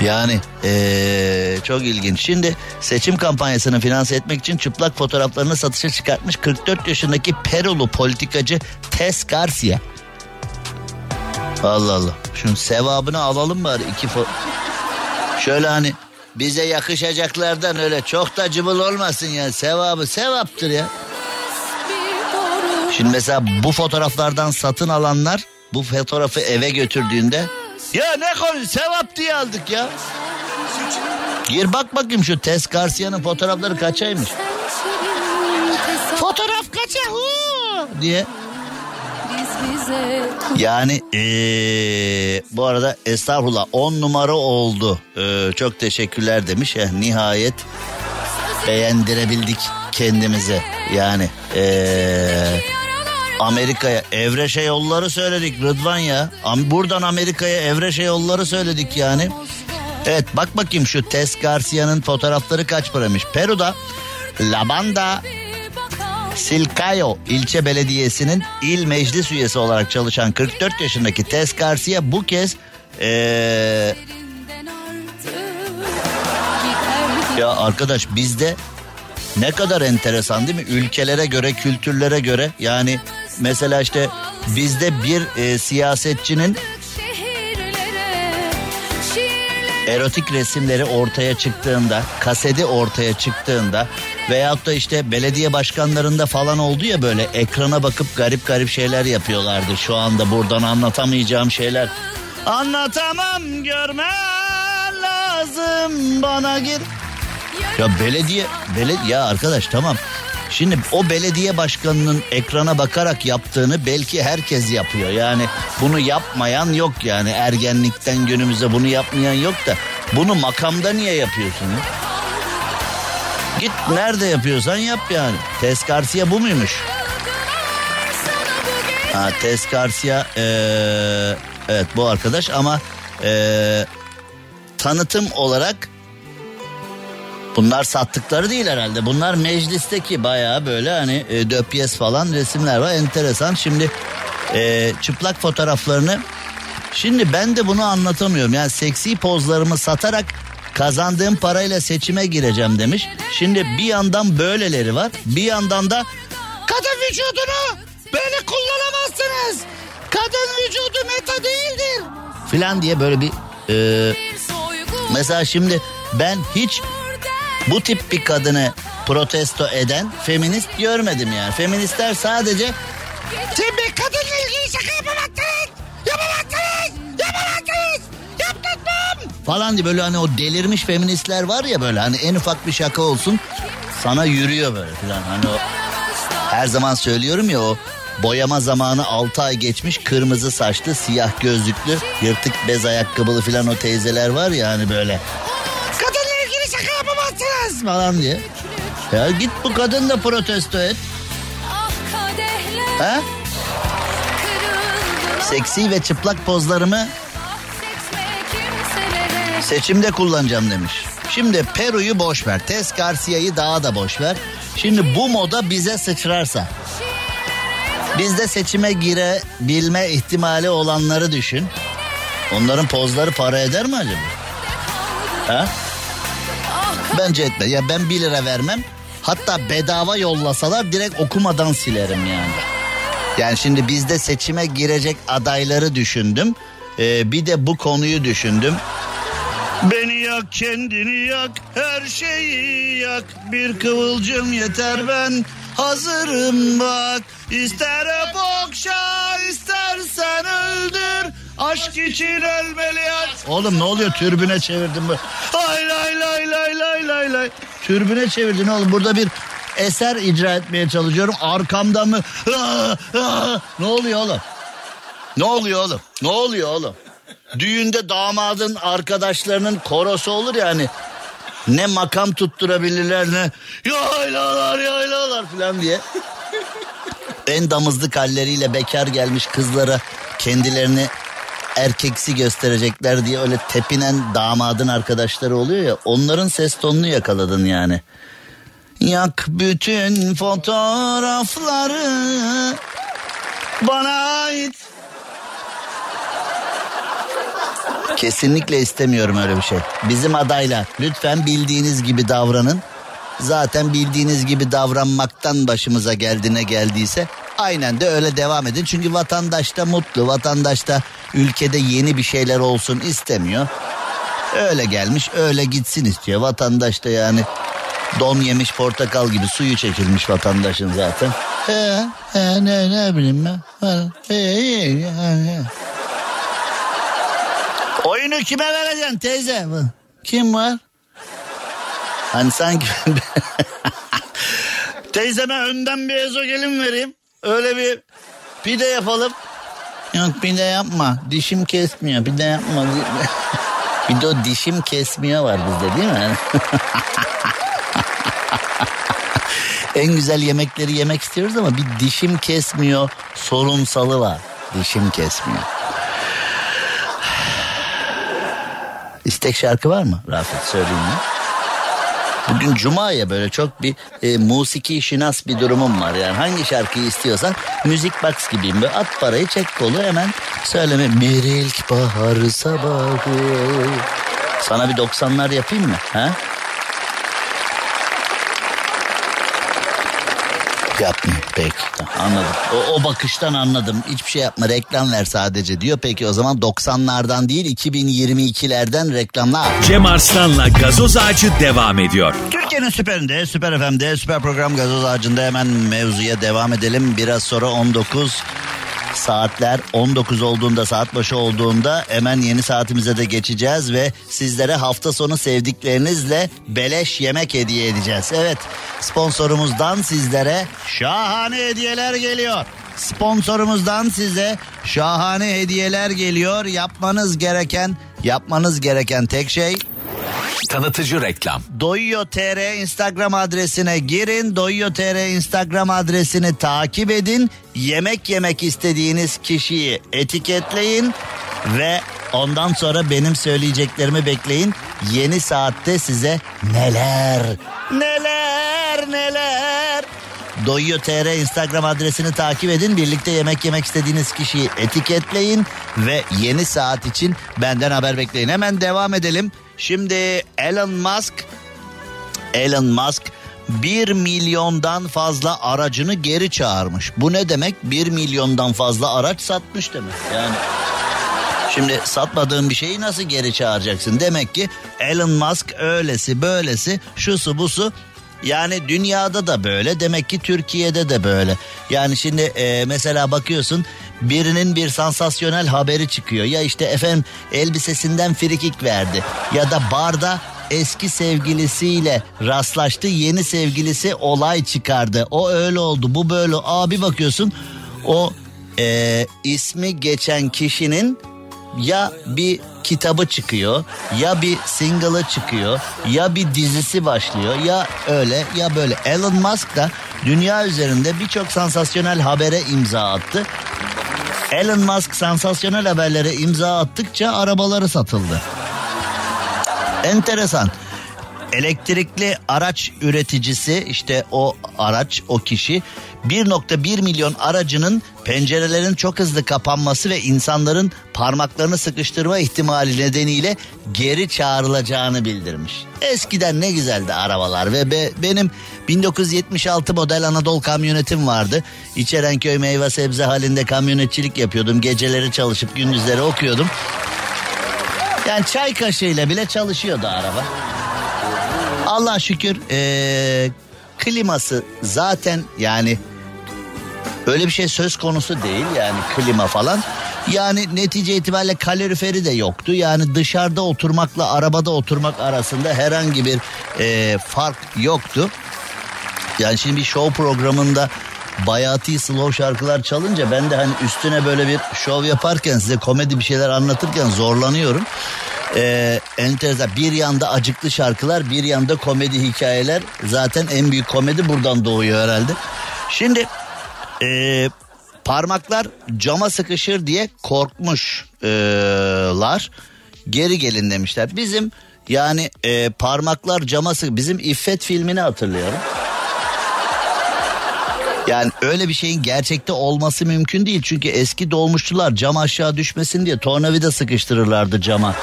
S2: Yani ee, çok ilginç. Şimdi seçim kampanyasını finanse etmek için çıplak fotoğraflarını satışa çıkartmış 44 yaşındaki Perulu politikacı Tess Garcia. Allah Allah. Şunun sevabını alalım bari iki fo- Şöyle hani bize yakışacaklardan öyle çok da cıbıl olmasın ya. Sevabı sevaptır ya. Şimdi mesela bu fotoğraflardan satın alanlar bu fotoğrafı eve götürdüğünde ya ne konu sevap diye aldık ya. Gir bak bakayım şu Tess Garcia'nın fotoğrafları kaçaymış. Fotoğraf kaça hu diye. Yani ee, bu arada estağfurullah 10 numara oldu. Ee, çok teşekkürler demiş. Eh, nihayet beğendirebildik kendimize. Yani ee, Amerika'ya Evreşe yolları söyledik Rıdvan ya. Buradan Amerika'ya Evreşe yolları söyledik yani. Evet bak bakayım şu Tess Garcia'nın fotoğrafları kaç paramış. Peru'da La Banda Silcayo ilçe belediyesinin il meclis üyesi olarak çalışan 44 yaşındaki Tess Garcia bu kez ee, ya arkadaş bizde ne kadar enteresan değil mi? Ülkelere göre, kültürlere göre yani mesela işte bizde bir e, siyasetçinin erotik resimleri ortaya çıktığında, kaseti ortaya çıktığında veyahut da işte belediye başkanlarında falan oldu ya böyle ekrana bakıp garip garip şeyler yapıyorlardı. Şu anda buradan anlatamayacağım şeyler. Anlatamam görme lazım bana gir. Ya belediye, belediye ya arkadaş tamam. Şimdi o belediye başkanının ekrana bakarak yaptığını belki herkes yapıyor. Yani bunu yapmayan yok yani ergenlikten günümüze bunu yapmayan yok da bunu makamda niye yapıyorsun ya? Git nerede yapıyorsan yap yani. Tez Garcia bu muymuş? Ha, Tez Garcia ee, evet bu arkadaş ama ee, tanıtım olarak bunlar sattıkları değil herhalde. Bunlar meclisteki bayağı böyle hani e, döpyes falan resimler var enteresan. Şimdi e, çıplak fotoğraflarını şimdi ben de bunu anlatamıyorum. Yani seksi pozlarımı satarak kazandığım parayla seçime gireceğim demiş. Şimdi bir yandan böyleleri var bir yandan da kadın vücudunu böyle kullanamazsınız. Kadın vücudu meta değildir. Filan diye böyle bir e, mesela şimdi ben hiç bu tip bir kadını protesto eden feminist görmedim yani. Feministler sadece sen bir kadınla ilgili şaka yapamazsınız. Yapamazsınız. Yapamazsınız. Yaptırmam. Falan diye böyle hani o delirmiş feministler var ya böyle hani en ufak bir şaka olsun sana yürüyor böyle falan. Hani o her zaman söylüyorum ya o boyama zamanı 6 ay geçmiş kırmızı saçlı siyah gözlüklü yırtık bez ayakkabılı falan o teyzeler var ya hani böyle falan diye. Ya git bu kadın da protesto et. Ha? Seksi ve çıplak pozlarımı seçimde kullanacağım demiş. Şimdi Peru'yu boş ver. Tez Garcia'yı daha da boş ver. Şimdi bu moda bize sıçrarsa. Bizde seçime girebilme ihtimali olanları düşün. Onların pozları para eder mi acaba? Ha? Bence etme. Ya ben 1 lira vermem. Hatta bedava yollasalar direkt okumadan silerim yani. Yani şimdi bizde seçime girecek adayları düşündüm. Ee, bir de bu konuyu düşündüm. Beni yak kendini yak her şeyi yak bir kıvılcım yeter ben hazırım bak ister okşa istersen öldür aşk için ölmeli aşk. Oğlum ne oluyor türbüne çevirdin bu. Lay lay lay lay lay lay lay. Türbüne çevirdin oğlum burada bir eser icra etmeye çalışıyorum arkamda mı? Aa, aa. Ne oluyor oğlum? Ne oluyor oğlum? Ne oluyor oğlum? Düğünde damadın arkadaşlarının korosu olur yani. Ne makam tutturabilirler ne yaylalar yaylalar falan diye. En damızlık halleriyle bekar gelmiş kızlara kendilerini erkeksi gösterecekler diye öyle tepinen damadın arkadaşları oluyor ya onların ses tonunu yakaladın yani. Yak bütün fotoğrafları bana ait. Kesinlikle istemiyorum öyle bir şey. Bizim adaylar lütfen bildiğiniz gibi davranın. Zaten bildiğiniz gibi davranmaktan başımıza geldi ne geldiyse aynen de öyle devam edin. Çünkü vatandaş da mutlu, vatandaş da ülkede yeni bir şeyler olsun istemiyor. Öyle gelmiş, öyle gitsin istiyor. Vatandaş da yani don yemiş portakal gibi suyu çekilmiş vatandaşın zaten. He, he, ne, ne bileyim ben. He, he, he, he. Oyunu kime vereceksin teyze? Kim var? Hani sanki... <laughs> Teyzeme önden bir ezogelin vereyim. Öyle bir pide yapalım. Yok pide yapma. Dişim kesmiyor. Pide yapma. bir de o dişim kesmiyor var bizde değil mi? <laughs> en güzel yemekleri yemek istiyoruz ama bir dişim kesmiyor sorunsalı var. Dişim kesmiyor. İstek şarkı var mı Rafet söyleyeyim mi? Bugün cuma ya böyle çok bir e, musiki şinas bir durumum var yani. Hangi şarkıyı istiyorsan müzik box gibiyim. Böyle at parayı çek kolu hemen söyleme. Bir ilk bahar sabahı. Sana bir 90'lar yapayım mı? Ha? Yapmayayım peki anladım. O, o bakıştan anladım. Hiçbir şey yapma reklam ver sadece diyor. Peki o zaman 90'lardan değil 2022'lerden reklamlar.
S1: Cem Arslan'la gazoz ağacı devam ediyor.
S2: Türkiye'nin süperinde, süper FM'de, süper program gazoz ağacında hemen mevzuya devam edelim. Biraz sonra 19 saatler 19 olduğunda saat başı olduğunda hemen yeni saatimize de geçeceğiz ve sizlere hafta sonu sevdiklerinizle beleş yemek hediye edeceğiz. Evet sponsorumuzdan sizlere şahane hediyeler geliyor. Sponsorumuzdan size şahane hediyeler geliyor. Yapmanız gereken, yapmanız gereken tek şey
S8: Tanıtıcı reklam.
S2: Doyuyor TR Instagram adresine girin. Doyuyor TR Instagram adresini takip edin. Yemek yemek istediğiniz kişiyi etiketleyin ve ondan sonra benim söyleyeceklerimi bekleyin. Yeni saatte size neler neler neler Doyuyor TR Instagram adresini takip edin. Birlikte yemek yemek istediğiniz kişiyi etiketleyin ve yeni saat için benden haber bekleyin. Hemen devam edelim. Şimdi Elon Musk Elon Musk 1 milyondan fazla aracını geri çağırmış. Bu ne demek? 1 milyondan fazla araç satmış demek. Yani Şimdi satmadığın bir şeyi nasıl geri çağıracaksın? Demek ki Elon Musk öylesi böylesi şusu busu yani dünyada da böyle demek ki Türkiye'de de böyle. Yani şimdi e, mesela bakıyorsun birinin bir sansasyonel haberi çıkıyor. Ya işte efendim elbisesinden frikik verdi ya da barda eski sevgilisiyle rastlaştı yeni sevgilisi olay çıkardı. O öyle oldu bu böyle. Abi bakıyorsun o e, ismi geçen kişinin ya bir kitabı çıkıyor ya bir single'ı çıkıyor ya bir dizisi başlıyor ya öyle ya böyle. Elon Musk da dünya üzerinde birçok sansasyonel habere imza attı. Elon Musk sansasyonel haberlere imza attıkça arabaları satıldı. Enteresan. Elektrikli araç üreticisi işte o araç o kişi 1.1 milyon aracının pencerelerin çok hızlı kapanması ve insanların parmaklarını sıkıştırma ihtimali nedeniyle geri çağrılacağını bildirmiş. Eskiden ne güzeldi arabalar ve be, benim 1976 model Anadolu kamyonetim vardı. İçerenköy meyve sebze halinde kamyonetçilik yapıyordum. Geceleri çalışıp gündüzleri okuyordum. Yani çay kaşığıyla bile çalışıyordu araba. Allah şükür ee, kliması zaten yani öyle bir şey söz konusu değil yani klima falan. Yani netice itibariyle kaloriferi de yoktu. Yani dışarıda oturmakla arabada oturmak arasında herhangi bir e, fark yoktu. Yani şimdi bir show programında bayati slow şarkılar çalınca ben de hani üstüne böyle bir şov yaparken size komedi bir şeyler anlatırken zorlanıyorum. Ee, enteresan bir yanda acıklı şarkılar bir yanda komedi hikayeler zaten en büyük komedi buradan doğuyor herhalde. Şimdi e, parmaklar cama sıkışır diye korkmuşlar geri gelin demişler. Bizim yani e, parmaklar cama sık bizim İffet filmini hatırlıyorum. Yani öyle bir şeyin gerçekte olması mümkün değil. Çünkü eski dolmuşçular cam aşağı düşmesin diye tornavida sıkıştırırlardı cama.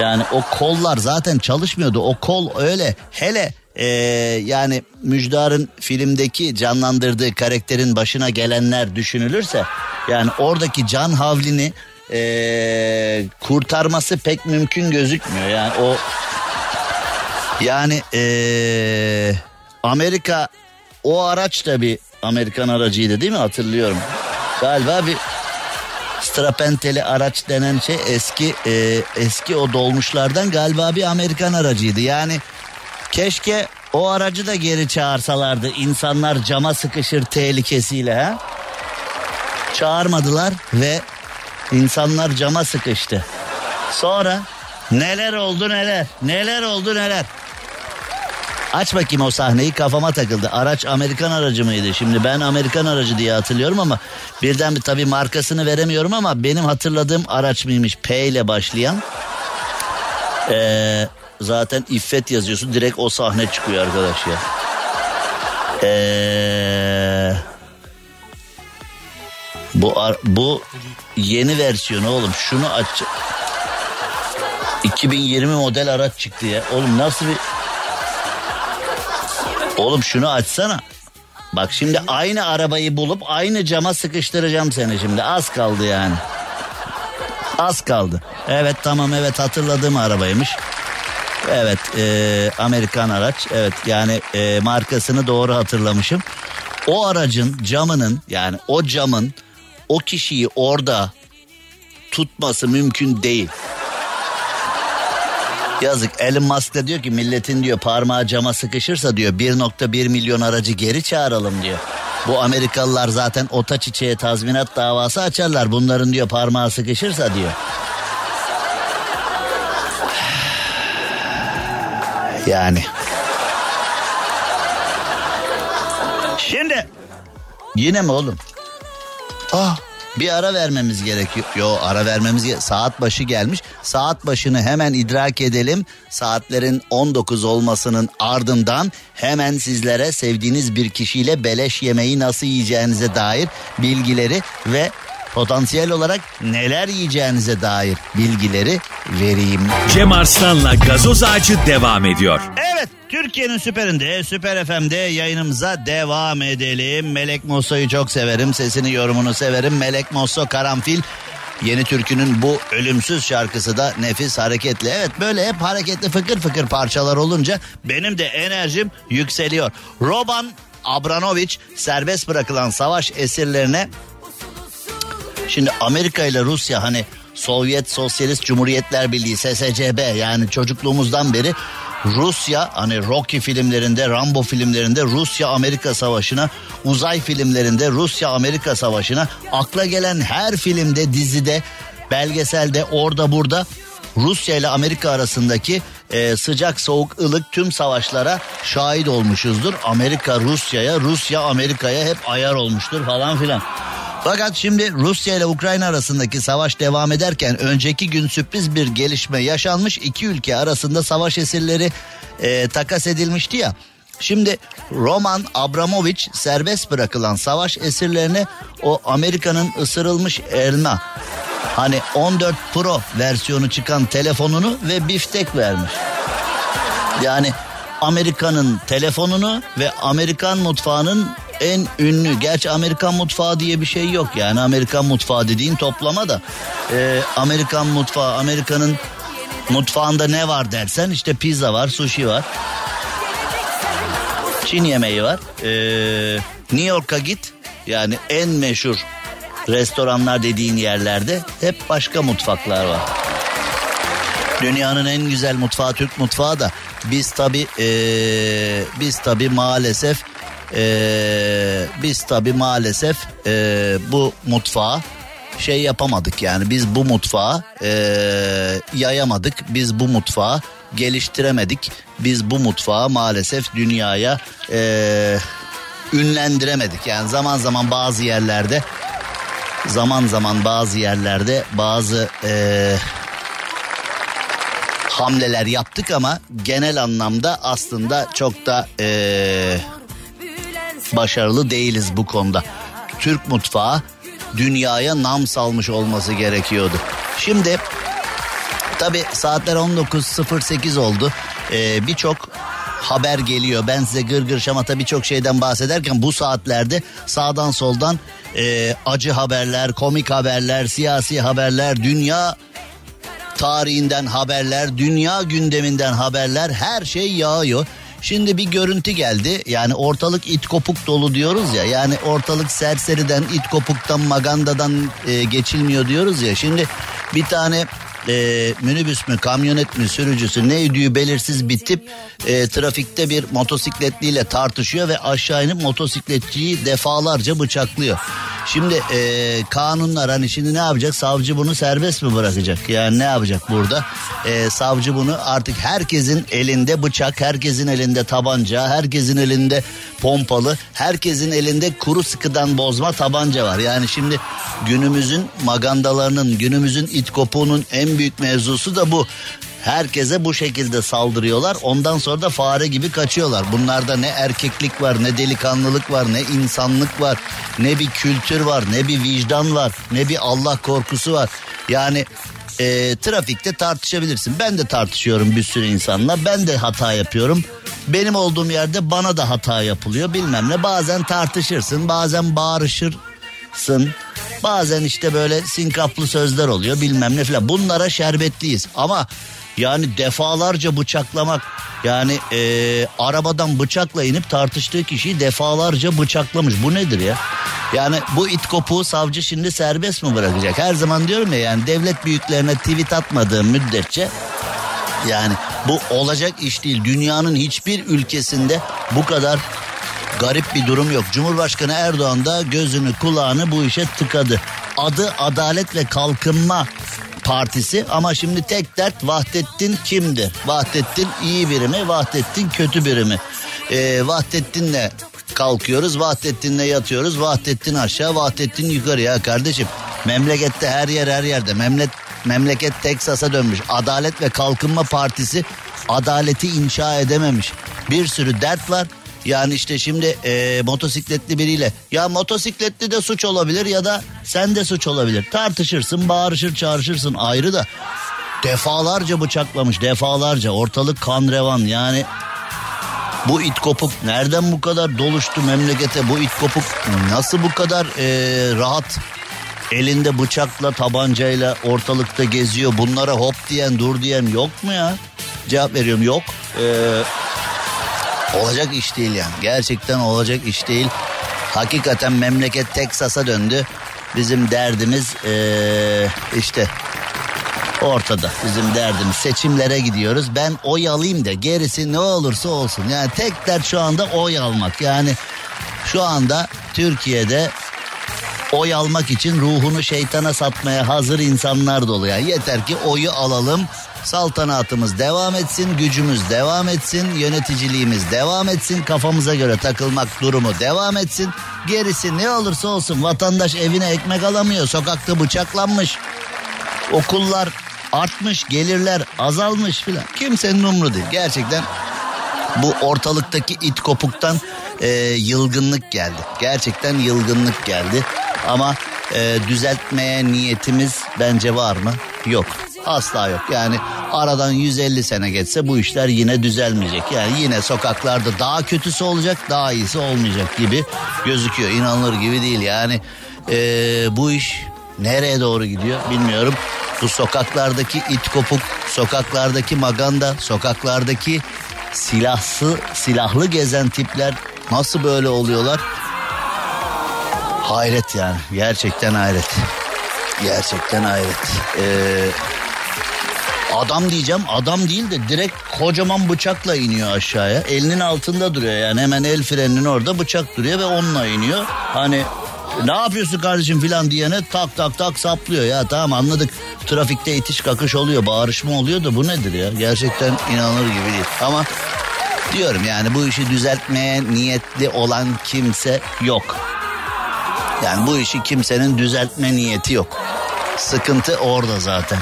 S2: Yani o kollar zaten çalışmıyordu. O kol öyle hele ee, yani Müjdar'ın filmdeki canlandırdığı karakterin başına gelenler düşünülürse yani oradaki can havlini ee, kurtarması pek mümkün gözükmüyor. Yani o yani ee, Amerika o araç da bir Amerikan aracıydı değil mi hatırlıyorum. Galiba bir strapenteli araç denen şey eski e, eski o dolmuşlardan galiba bir Amerikan aracıydı. Yani keşke o aracı da geri çağırsalardı insanlar cama sıkışır tehlikesiyle ha. Çağırmadılar ve insanlar cama sıkıştı. Sonra neler oldu neler neler oldu neler. Aç bakayım o sahneyi kafama takıldı. Araç Amerikan aracı mıydı? Şimdi ben Amerikan aracı diye hatırlıyorum ama birden bir tabii markasını veremiyorum ama benim hatırladığım araç mıymış? P ile başlayan. Ee, zaten İffet yazıyorsun direkt o sahne çıkıyor arkadaş ya. Ee, bu bu yeni versiyonu oğlum şunu aç. 2020 model araç çıktı ya. Oğlum nasıl bir Oğlum şunu açsana. Bak şimdi aynı arabayı bulup aynı cama sıkıştıracağım seni şimdi. Az kaldı yani. Az kaldı. Evet tamam evet hatırladığım arabaymış. Evet e, Amerikan araç. Evet yani e, markasını doğru hatırlamışım. O aracın camının yani o camın o kişiyi orada tutması mümkün değil. Yazık Elon Musk da diyor ki milletin diyor parmağı cama sıkışırsa diyor 1.1 milyon aracı geri çağıralım diyor. Bu Amerikalılar zaten ota çiçeğe tazminat davası açarlar. Bunların diyor parmağı sıkışırsa diyor. Yani. Şimdi yine mi oğlum? Ah bir ara vermemiz gerekiyor. Yo ara vermemiz ge- saat başı gelmiş. Saat başını hemen idrak edelim. Saatlerin 19 olmasının ardından hemen sizlere sevdiğiniz bir kişiyle beleş yemeği nasıl yiyeceğinize dair bilgileri ve potansiyel olarak neler yiyeceğinize dair bilgileri vereyim.
S1: Cem Arslan'la gazoz ağacı devam ediyor.
S2: Evet Türkiye'nin süperinde Süper FM'de yayınımıza devam edelim. Melek Mosso'yu çok severim. Sesini yorumunu severim. Melek Mosso Karanfil. Yeni türkünün bu ölümsüz şarkısı da nefis hareketli. Evet böyle hep hareketli fıkır fıkır parçalar olunca benim de enerjim yükseliyor. Roban Abramovich serbest bırakılan savaş esirlerine Şimdi Amerika ile Rusya hani Sovyet Sosyalist Cumhuriyetler Birliği SSCB yani çocukluğumuzdan beri Rusya hani Rocky filmlerinde, Rambo filmlerinde Rusya Amerika Savaşı'na, uzay filmlerinde Rusya Amerika Savaşı'na akla gelen her filmde, dizide, belgeselde orada burada Rusya ile Amerika arasındaki e, sıcak soğuk ılık tüm savaşlara şahit olmuşuzdur. Amerika Rusya'ya, Rusya Amerika'ya hep ayar olmuştur falan filan. Fakat şimdi Rusya ile Ukrayna arasındaki savaş devam ederken önceki gün sürpriz bir gelişme yaşanmış. İki ülke arasında savaş esirleri e, takas edilmişti ya. Şimdi Roman Abramovich serbest bırakılan savaş esirlerine o Amerika'nın ısırılmış elma hani 14 Pro versiyonu çıkan telefonunu ve biftek vermiş. Yani Amerika'nın telefonunu ve Amerikan mutfağının en ünlü. Gerçi Amerikan mutfağı diye bir şey yok yani Amerikan mutfağı dediğin toplama da. Ee, Amerikan mutfağı Amerika'nın mutfağında ne var dersen işte pizza var, sushi var. Çin yemeği var. Ee, New York'a git yani en meşhur restoranlar dediğin yerlerde hep başka mutfaklar var. Dünyanın en güzel mutfağı Türk mutfağı da biz tabi biz tabi maalesef ee, biz tabi maalesef ee, bu mutfağı şey yapamadık yani. Biz bu mutfağı ee, yayamadık. Biz bu mutfağı geliştiremedik. Biz bu mutfağı maalesef dünyaya ee, ünlendiremedik. Yani zaman zaman bazı yerlerde zaman zaman bazı yerlerde bazı ee, hamleler yaptık ama genel anlamda aslında çok da ee, başarılı değiliz bu konuda. Türk mutfağı dünyaya nam salmış olması gerekiyordu. Şimdi tabi saatler 19.08 oldu. Ee, Birçok haber geliyor. Ben size gırgır şamata birçok şeyden bahsederken bu saatlerde sağdan soldan e, acı haberler, komik haberler, siyasi haberler, dünya tarihinden haberler, dünya gündeminden haberler her şey yağıyor. Şimdi bir görüntü geldi. Yani ortalık it kopuk dolu diyoruz ya. Yani ortalık serseriden, it kopuktan, magandadan e, geçilmiyor diyoruz ya. Şimdi bir tane e, minibüs mü, kamyonet mi sürücüsü neydi belirsiz bir tip e, trafikte bir motosikletliyle tartışıyor ve aşağı inip motosikletçiyi defalarca bıçaklıyor. Şimdi e, kanunlar hani şimdi ne yapacak? Savcı bunu serbest mi bırakacak? Yani ne yapacak burada? E, savcı bunu artık herkesin elinde bıçak, herkesin elinde tabanca, herkesin elinde pompalı, herkesin elinde kuru sıkıdan bozma tabanca var. Yani şimdi günümüzün magandalarının, günümüzün it kopuğunun en büyük mevzusu da bu. Herkese bu şekilde saldırıyorlar. Ondan sonra da fare gibi kaçıyorlar. Bunlarda ne erkeklik var, ne delikanlılık var, ne insanlık var, ne bir kültür var, ne bir vicdan var, ne bir Allah korkusu var. Yani e, trafikte tartışabilirsin. Ben de tartışıyorum bir sürü insanla. Ben de hata yapıyorum. Benim olduğum yerde bana da hata yapılıyor bilmem ne. Bazen tartışırsın, bazen bağırışırsın. Bazen işte böyle sinkaplı sözler oluyor bilmem ne filan. Bunlara şerbetliyiz ama yani defalarca bıçaklamak yani e, arabadan bıçakla inip tartıştığı kişiyi defalarca bıçaklamış. Bu nedir ya? Yani bu it kopuğu savcı şimdi serbest mi bırakacak? Her zaman diyorum ya yani devlet büyüklerine tweet atmadığım müddetçe yani bu olacak iş değil. Dünyanın hiçbir ülkesinde bu kadar garip bir durum yok. Cumhurbaşkanı Erdoğan da gözünü kulağını bu işe tıkadı. Adı Adalet ve Kalkınma partisi ama şimdi tek dert Vahdettin kimdi? Vahdettin iyi biri mi? Vahdettin kötü biri mi? Ee, Vahdettin'le kalkıyoruz, Vahdettin'le yatıyoruz, Vahdettin aşağı, Vahdettin yukarı ya kardeşim. Memlekette her yer her yerde. Memleket memleket Teksas'a dönmüş. Adalet ve Kalkınma Partisi adaleti inşa edememiş. Bir sürü dert var. Yani işte şimdi e, motosikletli biriyle ya motosikletli de suç olabilir ya da sen de suç olabilir. Tartışırsın, bağırışır, çağrışırsın ayrı da. Defalarca bıçaklamış, defalarca. Ortalık kan revan. Yani bu it kopuk nereden bu kadar doluştu memlekete? Bu it kopuk nasıl bu kadar e, rahat? Elinde bıçakla tabancayla ortalıkta geziyor. Bunlara hop diyen dur diyen yok mu ya? Cevap veriyorum yok. Ee, olacak iş değil yani. Gerçekten olacak iş değil. Hakikaten memleket Teksas'a döndü. Bizim derdimiz ee, işte ortada. Bizim derdimiz seçimlere gidiyoruz. Ben oy alayım da gerisi ne olursa olsun. Yani tek dert şu anda oy almak. Yani şu anda Türkiye'de oy almak için ruhunu şeytana satmaya hazır insanlar dolu. Yani yeter ki oyu alalım saltanatımız devam etsin gücümüz devam etsin yöneticiliğimiz devam etsin kafamıza göre takılmak durumu devam etsin. Gerisi ne olursa olsun vatandaş evine ekmek alamıyor sokakta bıçaklanmış. Okullar artmış gelirler azalmış filan. Kimsenin umru değil. Gerçekten bu ortalıktaki it kopuktan e, yılgınlık geldi. Gerçekten yılgınlık geldi. Ama e, düzeltmeye niyetimiz bence var mı? Yok. Asla yok. Yani aradan 150 sene geçse bu işler yine düzelmeyecek yani yine sokaklarda daha kötüsü olacak daha iyisi olmayacak gibi gözüküyor inanılır gibi değil yani e, bu iş nereye doğru gidiyor bilmiyorum bu sokaklardaki it kopuk, sokaklardaki maganda, sokaklardaki silahsı, silahlı gezen tipler nasıl böyle oluyorlar? Hayret yani. Gerçekten hayret. Gerçekten hayret. Ee, adam diyeceğim adam değil de direkt kocaman bıçakla iniyor aşağıya. Elinin altında duruyor yani hemen el freninin orada bıçak duruyor ve onunla iniyor. Hani ne yapıyorsun kardeşim filan diyene tak tak tak saplıyor ya tamam anladık. Trafikte itiş kakış oluyor bağırışma oluyor da bu nedir ya gerçekten inanılır gibi değil. Ama diyorum yani bu işi düzeltmeye niyetli olan kimse yok. Yani bu işi kimsenin düzeltme niyeti yok. Sıkıntı orada zaten.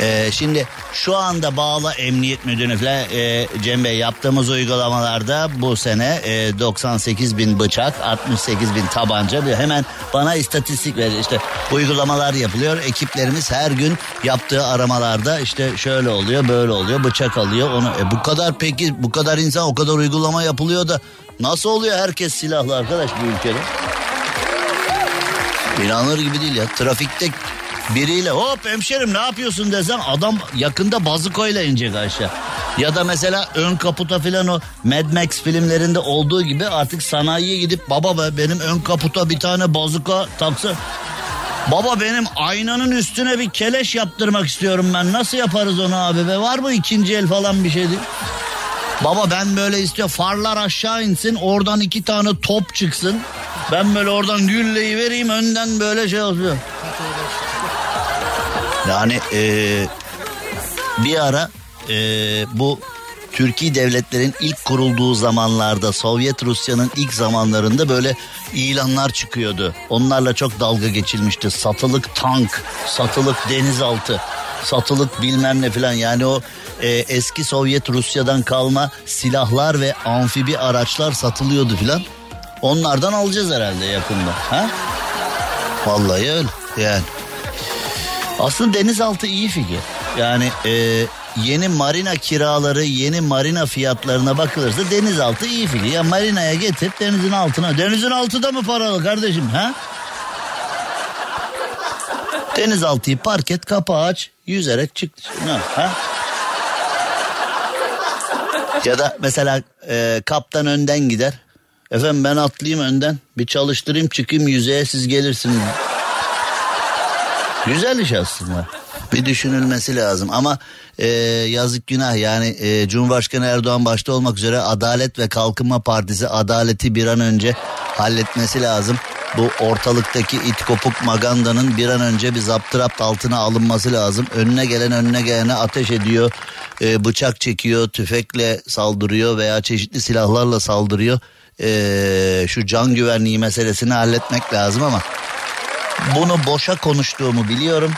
S2: Ee, şimdi şu anda bağlı emniyet müdürü falan e, Cem Bey yaptığımız uygulamalarda bu sene e, 98 bin bıçak 68 bin tabanca bir hemen bana istatistik verir işte uygulamalar yapılıyor. Ekiplerimiz her gün yaptığı aramalarda işte şöyle oluyor böyle oluyor bıçak alıyor onu e, bu kadar peki bu kadar insan o kadar uygulama yapılıyor da nasıl oluyor herkes silahlı arkadaş bu ülkede? İnanılır gibi değil ya trafikte biriyle hop hemşerim ne yapıyorsun desem adam yakında bazukoyla inecek aşağı. Ya da mesela ön kaputa filan o Mad Max filmlerinde olduğu gibi artık sanayiye gidip baba be benim ön kaputa bir tane bazuka taksa. Baba benim aynanın üstüne bir keleş yaptırmak istiyorum ben. Nasıl yaparız onu abi be? Var mı ikinci el falan bir şey değil? Baba ben böyle istiyor farlar aşağı insin oradan iki tane top çıksın. Ben böyle oradan gülleyi vereyim önden böyle şey oluyor. Yani e, bir ara e, bu Türkiye devletlerin ilk kurulduğu zamanlarda Sovyet Rusya'nın ilk zamanlarında böyle ilanlar çıkıyordu. Onlarla çok dalga geçilmişti. Satılık tank, satılık denizaltı, satılık bilmem ne falan. Yani o e, eski Sovyet Rusya'dan kalma silahlar ve amfibi araçlar satılıyordu filan. Onlardan alacağız herhalde yakında. Ha? Vallahi öyle yani. Aslında denizaltı iyi fikir. Yani e, yeni marina kiraları, yeni marina fiyatlarına bakılırsa denizaltı iyi fikir. Ya marinaya getir denizin altına. Denizin altı da mı paralı kardeşim ha? Denizaltıyı park et, kapağı aç, yüzerek çık. Ne, ha? Ya da mesela e, kaptan önden gider. Efendim ben atlayayım önden. Bir çalıştırayım çıkayım yüzeye siz gelirsiniz. Güzel iş aslında. Bir düşünülmesi lazım ama e, yazık günah yani e, Cumhurbaşkanı Erdoğan başta olmak üzere Adalet ve Kalkınma Partisi adaleti bir an önce halletmesi lazım. Bu ortalıktaki it kopuk magandanın bir an önce bir zaptırapt altına alınması lazım. Önüne gelen önüne gelene ateş ediyor, e, bıçak çekiyor, tüfekle saldırıyor veya çeşitli silahlarla saldırıyor. E, şu can güvenliği meselesini halletmek lazım ama bunu boşa konuştuğumu biliyorum.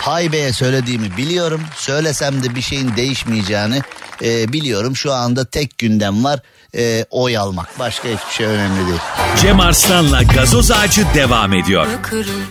S2: Haybe'ye söylediğimi biliyorum. Söylesem de bir şeyin değişmeyeceğini e, biliyorum. Şu anda tek gündem var e, oy almak. Başka hiçbir şey önemli değil.
S1: Cem Arslan'la gazoz ağacı devam ediyor.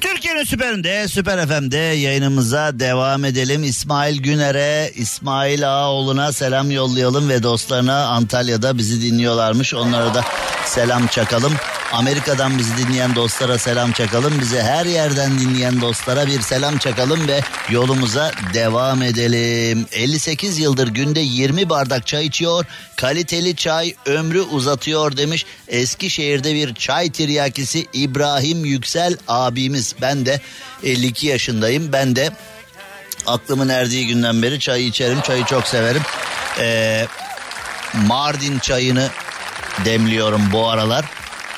S2: Türkiye'nin süperinde, Süper FM'de yayınımıza devam edelim. İsmail Güner'e, İsmail Ağaoğlu'na selam yollayalım ve dostlarına Antalya'da bizi dinliyorlarmış. Onlara da selam çakalım. Amerika'dan bizi dinleyen dostlara selam çakalım. Bize her yerden dinleyen dostlara bir selam çakalım ve yolumuza devam edelim. 58 yıldır günde 20 bardak çay içiyor. Kaliteli çay ömrü uzatıyor demiş. Eskişehir'de bir çay tiryakisi İbrahim Yüksel abimiz. Ben de 52 yaşındayım. Ben de aklımın erdiği günden beri çay içerim. Çayı çok severim. Ee, Mardin çayını demliyorum bu aralar.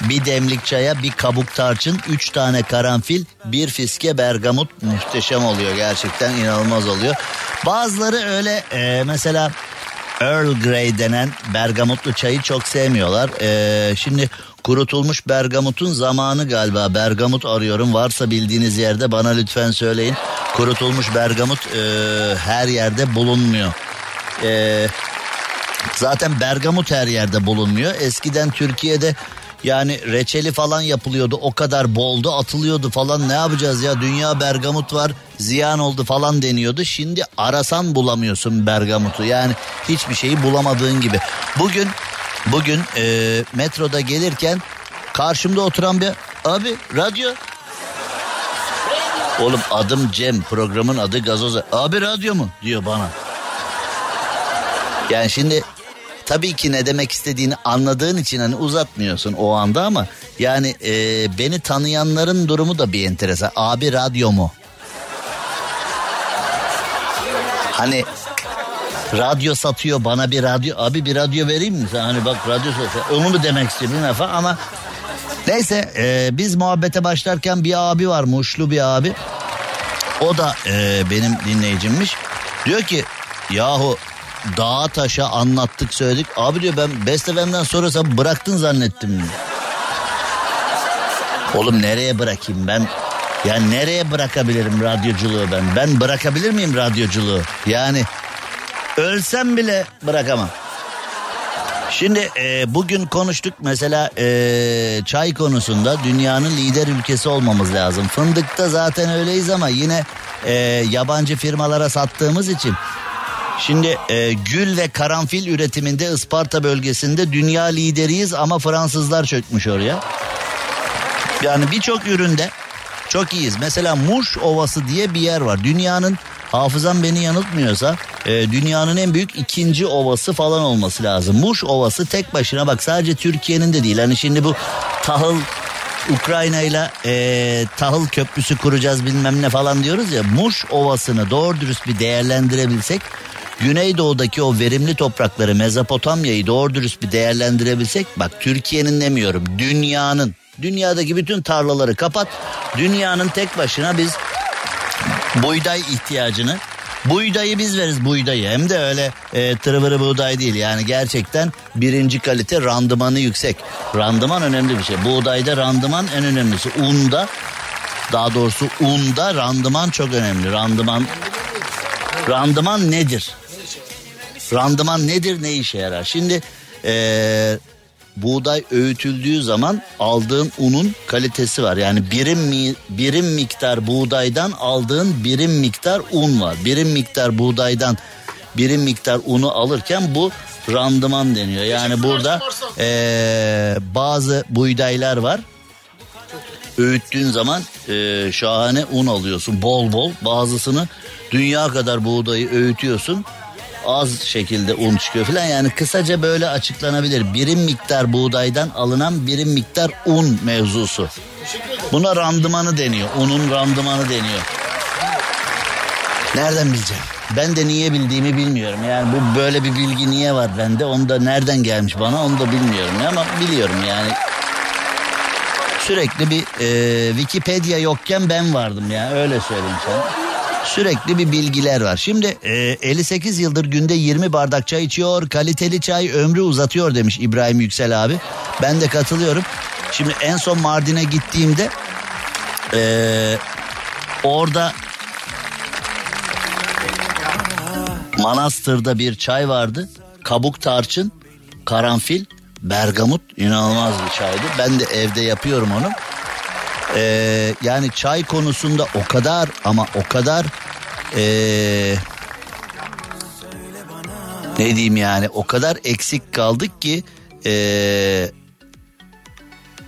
S2: Bir demlik çaya bir kabuk tarçın, üç tane karanfil, bir fiske bergamot muhteşem oluyor gerçekten inanılmaz oluyor. Bazıları öyle e, mesela Earl Grey denen bergamotlu çayı çok sevmiyorlar. E, şimdi kurutulmuş bergamotun zamanı galiba bergamot arıyorum varsa bildiğiniz yerde bana lütfen söyleyin. Kurutulmuş bergamot e, her yerde bulunmuyor. E, Zaten bergamot her yerde bulunmuyor. Eskiden Türkiye'de yani reçeli falan yapılıyordu. O kadar boldu atılıyordu falan ne yapacağız ya dünya bergamot var ziyan oldu falan deniyordu. Şimdi arasan bulamıyorsun bergamotu yani hiçbir şeyi bulamadığın gibi. Bugün bugün e, metroda gelirken karşımda oturan bir abi radyo Oğlum adım Cem programın adı Gazoz. Abi radyo mu diyor bana. Yani şimdi tabii ki ne demek istediğini anladığın için hani uzatmıyorsun o anda ama yani e, beni tanıyanların durumu da bir enteresan. Abi radyo mu? Hani radyo satıyor bana bir radyo abi bir radyo vereyim mi sen hani bak radyo satıyor onu mu demek istediğin defa ama neyse e, biz muhabbete başlarken bir abi var muşlu bir abi o da e, benim dinleyicimmiş diyor ki yahu dağa taşa anlattık söyledik. Abi diyor ben Best FM'den sonra sen bıraktın zannettim diyor. Oğlum nereye bırakayım ben? Ya nereye bırakabilirim radyoculuğu ben? Ben bırakabilir miyim radyoculuğu? Yani ölsem bile bırakamam. Şimdi e, bugün konuştuk mesela e, çay konusunda dünyanın lider ülkesi olmamız lazım. Fındıkta zaten öyleyiz ama yine e, yabancı firmalara sattığımız için Şimdi e, gül ve karanfil üretiminde Isparta bölgesinde dünya lideriyiz ama Fransızlar çökmüş oraya. Yani birçok üründe çok iyiyiz. Mesela Muş Ovası diye bir yer var. Dünyanın hafızam beni yanıltmıyorsa e, dünyanın en büyük ikinci ovası falan olması lazım. Muş Ovası tek başına bak sadece Türkiye'nin de değil. Hani şimdi bu tahıl Ukrayna ile e, tahıl köprüsü kuracağız bilmem ne falan diyoruz ya. Muş Ovası'nı doğru dürüst bir değerlendirebilsek Güneydoğu'daki o verimli toprakları Mezopotamya'yı doğru dürüst bir değerlendirebilsek bak Türkiye'nin demiyorum dünyanın dünyadaki bütün tarlaları kapat dünyanın tek başına biz buğday ihtiyacını Buğdayı biz veririz buğdayı hem de öyle e, tırıvırı buğday değil yani gerçekten birinci kalite randımanı yüksek. Randıman önemli bir şey. Buğdayda randıman en önemlisi. Unda daha doğrusu unda randıman çok önemli. Randıman randıman nedir? Randıman nedir ne işe yarar? Şimdi ee, buğday öğütüldüğü zaman aldığın unun kalitesi var. Yani birim mi, birim miktar buğdaydan aldığın birim miktar un var. Birim miktar buğdaydan birim miktar unu alırken bu randıman deniyor. Yani burada ee, bazı buğdaylar var. Öğüttüğün zaman e, şahane un alıyorsun bol bol. Bazısını dünya kadar buğdayı öğütüyorsun az şekilde un çıkıyor falan yani kısaca böyle açıklanabilir. Birim miktar buğdaydan alınan birim miktar un mevzusu. Buna randımanı deniyor. Unun randımanı deniyor. Nereden bileceğim? Ben de niye bildiğimi bilmiyorum. Yani bu böyle bir bilgi niye var bende? Onu da nereden gelmiş bana onu da bilmiyorum ama biliyorum yani. Sürekli bir e, Wikipedia yokken ben vardım ya öyle söyleyeyim sana. Sürekli bir bilgiler var. Şimdi e, 58 yıldır günde 20 bardak çay içiyor. Kaliteli çay ömrü uzatıyor demiş İbrahim Yüksel abi. Ben de katılıyorum. Şimdi en son Mardin'e gittiğimde e, orada Manastır'da bir çay vardı. Kabuk tarçın, karanfil, bergamot inanılmaz bir çaydı. Ben de evde yapıyorum onu. Ee, yani çay konusunda o kadar ama o kadar ee, ne diyeyim yani o kadar eksik kaldık ki ee,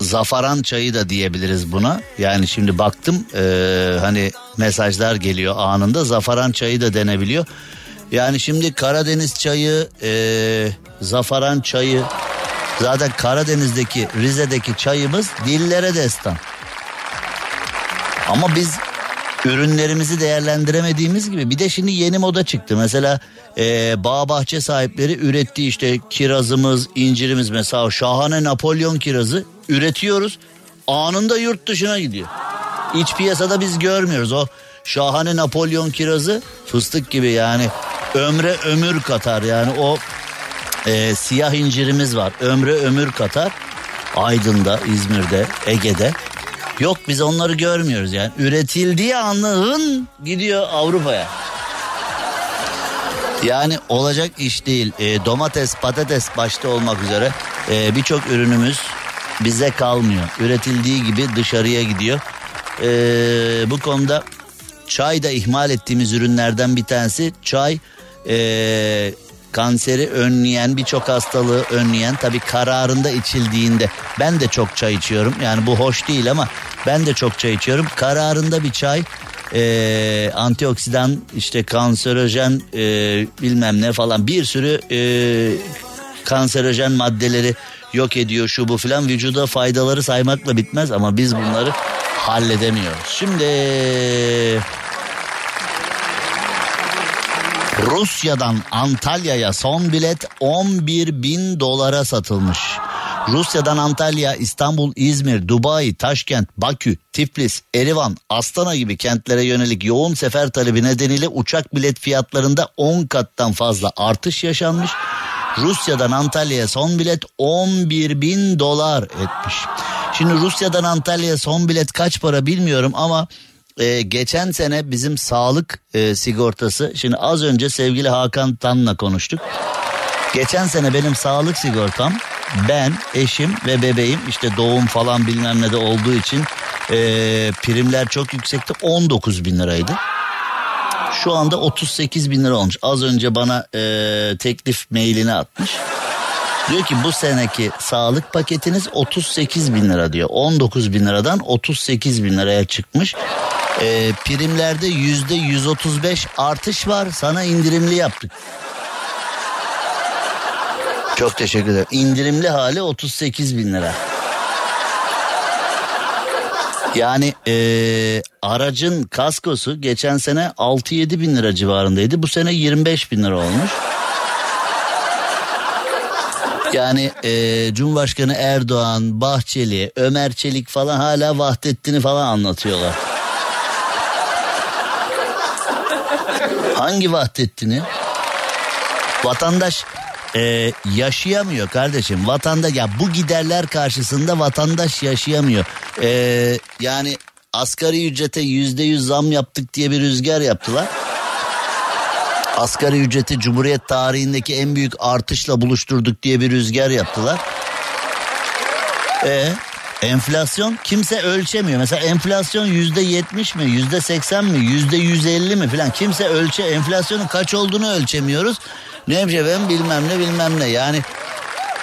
S2: zafaran çayı da diyebiliriz buna. Yani şimdi baktım ee, hani mesajlar geliyor anında zafaran çayı da denebiliyor. Yani şimdi Karadeniz çayı, ee, zafaran çayı zaten Karadeniz'deki Rize'deki çayımız dillere destan. Ama biz ürünlerimizi değerlendiremediğimiz gibi bir de şimdi yeni moda çıktı. Mesela e, bağ bahçe sahipleri ürettiği işte kirazımız, incirimiz mesela şahane Napolyon kirazı üretiyoruz. Anında yurt dışına gidiyor. İç piyasada biz görmüyoruz o şahane Napolyon kirazı fıstık gibi yani ömre ömür katar yani o e, siyah incirimiz var ömre ömür katar. Aydın'da, İzmir'de, Ege'de. Yok biz onları görmüyoruz yani. Üretildiği anlığın gidiyor Avrupa'ya. Yani olacak iş değil. E, domates, patates başta olmak üzere e, birçok ürünümüz bize kalmıyor. Üretildiği gibi dışarıya gidiyor. E, bu konuda çay da ihmal ettiğimiz ürünlerden bir tanesi. Çay e, kanseri önleyen birçok hastalığı önleyen tabi kararında içildiğinde ben de çok çay içiyorum. Yani bu hoş değil ama ben de çok çay içiyorum. Kararında bir çay e, antioksidan işte kanserojen e, bilmem ne falan bir sürü e, kanserojen maddeleri yok ediyor şu bu filan. Vücuda faydaları saymakla bitmez ama biz bunları halledemiyoruz. Şimdi Rusya'dan Antalya'ya son bilet 11 bin dolara satılmış. Rusya'dan Antalya, İstanbul, İzmir, Dubai, Taşkent, Bakü, Tiflis, Erivan, Astana gibi kentlere yönelik yoğun sefer talebi nedeniyle uçak bilet fiyatlarında 10 kattan fazla artış yaşanmış. Rusya'dan Antalya'ya son bilet 11 bin dolar etmiş. Şimdi Rusya'dan Antalya'ya son bilet kaç para bilmiyorum ama e, geçen sene bizim sağlık e, sigortası şimdi az önce sevgili Hakan Tan'la konuştuk. Geçen sene benim sağlık sigortam ben, eşim ve bebeğim işte doğum falan bilmem ne de olduğu için e, primler çok yüksekti 19 bin liraydı. Şu anda 38 bin lira olmuş. Az önce bana e, teklif mailini atmış. Diyor ki bu seneki sağlık paketiniz 38 bin lira diyor. 19 bin liradan 38 bin liraya çıkmış. E, primlerde yüzde 135 artış var. Sana indirimli yaptık. Çok teşekkür ederim. İndirimli hali 38 bin lira. Yani e, aracın kaskosu geçen sene 6-7 bin lira civarındaydı. Bu sene 25 bin lira olmuş. Yani e, Cumhurbaşkanı Erdoğan, Bahçeli, Ömer Çelik falan hala Vahdettin'i falan anlatıyorlar. Hangi Vahdettin'i? Vatandaş e, yaşayamıyor kardeşim. Vatanda ya bu giderler karşısında vatandaş yaşayamıyor. E, yani asgari ücrete yüzde yüz zam yaptık diye bir rüzgar yaptılar. Asgari ücreti Cumhuriyet tarihindeki en büyük artışla buluşturduk diye bir rüzgar yaptılar. E enflasyon kimse ölçemiyor. Mesela enflasyon yüzde yetmiş mi, yüzde seksen mi, yüzde yüz elli mi falan kimse ölçe enflasyonun kaç olduğunu ölçemiyoruz. Ne yapacağım ben bilmem ne bilmem ne yani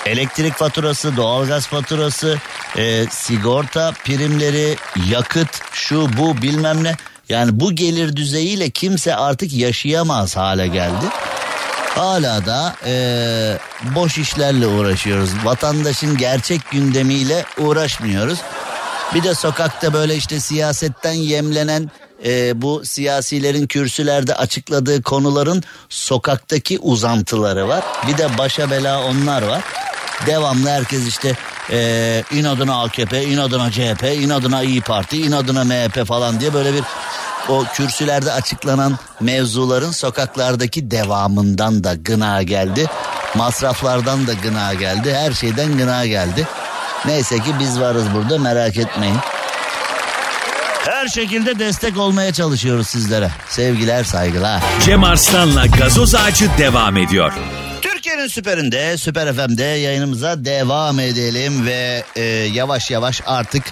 S2: elektrik faturası, doğalgaz faturası, e, sigorta primleri, yakıt, şu bu bilmem ne. Yani bu gelir düzeyiyle kimse artık yaşayamaz hale geldi. Hala da e, boş işlerle uğraşıyoruz. Vatandaşın gerçek gündemiyle uğraşmıyoruz. Bir de sokakta böyle işte siyasetten yemlenen e, bu siyasilerin kürsülerde açıkladığı konuların sokaktaki uzantıları var. Bir de başa bela onlar var. Devamlı herkes işte Ee, inadına AKP, inadına CHP, inadına İyi Parti, inadına MHP falan diye böyle bir o kürsülerde açıklanan mevzuların sokaklardaki devamından da gına geldi. Masraflardan da gına geldi. Her şeyden gına geldi. Neyse ki biz varız burada merak etmeyin. Her şekilde destek olmaya çalışıyoruz sizlere. Sevgiler saygılar.
S1: Cem Arslan'la gazoz ağacı devam ediyor.
S2: Türkiye'nin süperinde, Süper FM'de yayınımıza devam edelim ve e, yavaş yavaş artık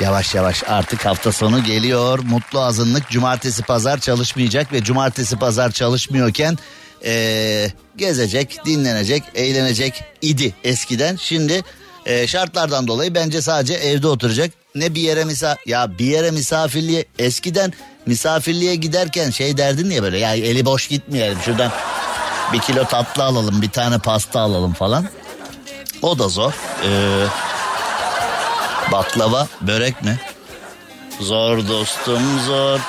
S2: yavaş yavaş artık hafta sonu geliyor. Mutlu azınlık cumartesi pazar çalışmayacak ve cumartesi pazar çalışmıyorken e, gezecek, dinlenecek, eğlenecek idi eskiden. Şimdi e, şartlardan dolayı bence sadece evde oturacak. Ne bir yere misa ya bir yere misafirliğe eskiden misafirliğe giderken şey derdin ya böyle ya eli boş gitmeyelim şuradan bir kilo tatlı alalım bir tane pasta alalım falan. O da zor. Ee, baklava börek mi? Zor dostum zor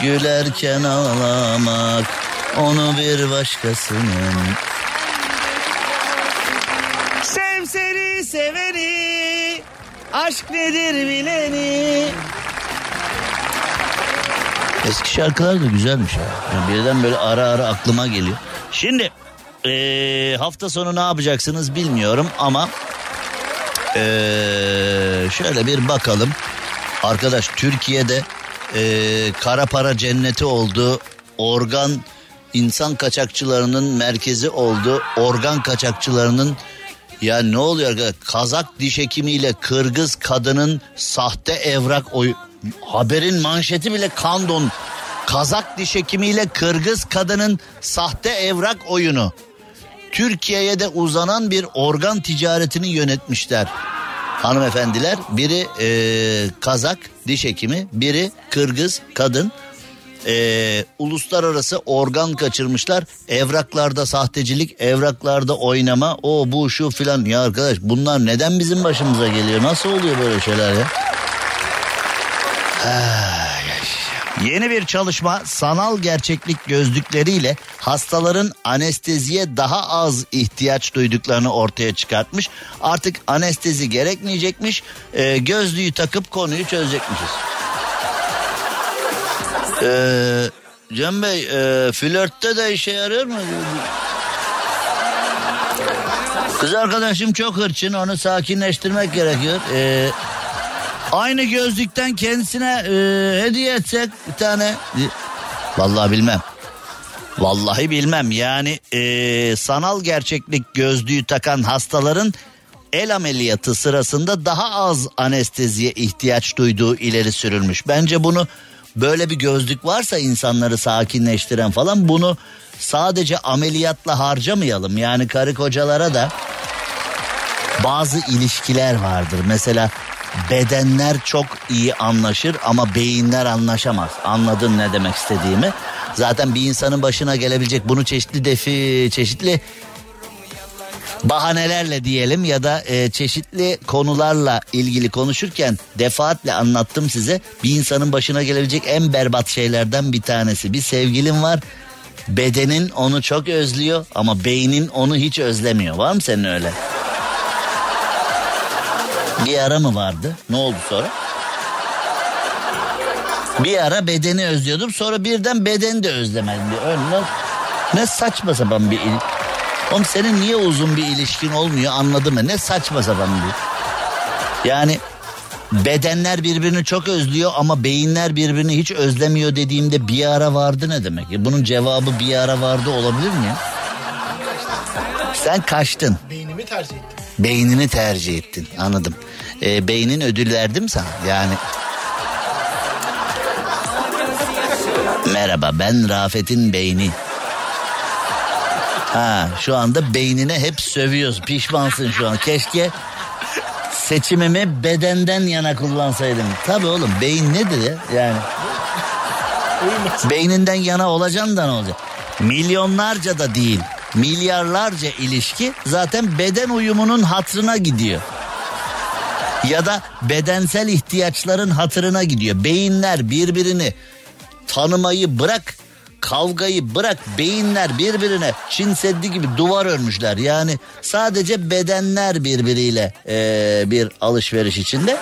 S2: gülerken ağlamak onu bir başkasının. Sev seni seveni aşk nedir bileni. Eski şarkılar da güzelmiş ya. Yani birden böyle ara ara aklıma geliyor. Şimdi ee, hafta sonu ne yapacaksınız bilmiyorum ama ee, şöyle bir bakalım. Arkadaş Türkiye'de ee, kara para cenneti oldu. Organ insan kaçakçılarının merkezi oldu. Organ kaçakçılarının ya ne oluyor arkadaş? Kazak diş hekimiyle Kırgız kadının sahte evrak oy haberin manşeti bile kandon. Kazak diş hekimiyle Kırgız kadının sahte evrak oyunu. Türkiye'ye de uzanan bir organ ticaretini yönetmişler. Hanımefendiler biri e, Kazak diş hekimi biri Kırgız kadın e, uluslararası organ kaçırmışlar. Evraklarda sahtecilik, evraklarda oynama, o bu şu filan. Ya arkadaş bunlar neden bizim başımıza geliyor? Nasıl oluyor böyle şeyler ya? Yeni bir çalışma sanal gerçeklik gözlükleriyle hastaların anesteziye daha az ihtiyaç duyduklarını ortaya çıkartmış. Artık anestezi gerekmeyecekmiş. E, gözlüğü takıp konuyu çözecekmişiz. Ee, Cem Bey e, flörtte de işe yarıyor mu? Kız arkadaşım çok hırçın onu sakinleştirmek gerekiyor. Ee, aynı gözlükten kendisine e, hediye etsek bir tane. Vallahi bilmem. Vallahi bilmem yani e, sanal gerçeklik gözlüğü takan hastaların el ameliyatı sırasında daha az anesteziye ihtiyaç duyduğu ileri sürülmüş. Bence bunu böyle bir gözlük varsa insanları sakinleştiren falan bunu sadece ameliyatla harcamayalım. Yani karı kocalara da bazı ilişkiler vardır. Mesela bedenler çok iyi anlaşır ama beyinler anlaşamaz. Anladın ne demek istediğimi? Zaten bir insanın başına gelebilecek bunu çeşitli defi çeşitli bahanelerle diyelim ya da e, çeşitli konularla ilgili konuşurken defaatle anlattım size. Bir insanın başına gelebilecek en berbat şeylerden bir tanesi. Bir sevgilin var. Bedenin onu çok özlüyor ama beynin onu hiç özlemiyor. Var mı senin öyle? Bir ara mı vardı? Ne oldu sonra? Bir ara bedeni özlüyordum sonra birden bedeni de özlemedim. Öyle ne saçma sapan bir il. Oğlum senin niye uzun bir ilişkin olmuyor anladın mı? Ne saçma sapan bir. Yani bedenler birbirini çok özlüyor ama beyinler birbirini hiç özlemiyor dediğimde bir ara vardı ne demek? Ya bunun cevabı bir ara vardı olabilir mi? Sen kaçtın.
S3: Beynimi tercih ettim.
S2: Beynini tercih ettin anladım. Ee, beynin ödül verdi mi sana? Yani Merhaba ben Rafet'in beyni. Ha şu anda beynine hep sövüyoruz. Pişmansın şu an. Keşke seçimimi bedenden yana kullansaydım. Tabii oğlum beyin nedir ya? Yani beyninden yana olacaksın da ne olacak? Milyonlarca da değil. Milyarlarca ilişki zaten beden uyumunun hatrına gidiyor. Ya da bedensel ihtiyaçların hatırına gidiyor. Beyinler birbirini tanımayı bırak kavgayı bırak beyinler birbirine Çin Seddi gibi duvar örmüşler. Yani sadece bedenler birbiriyle ee, bir alışveriş içinde.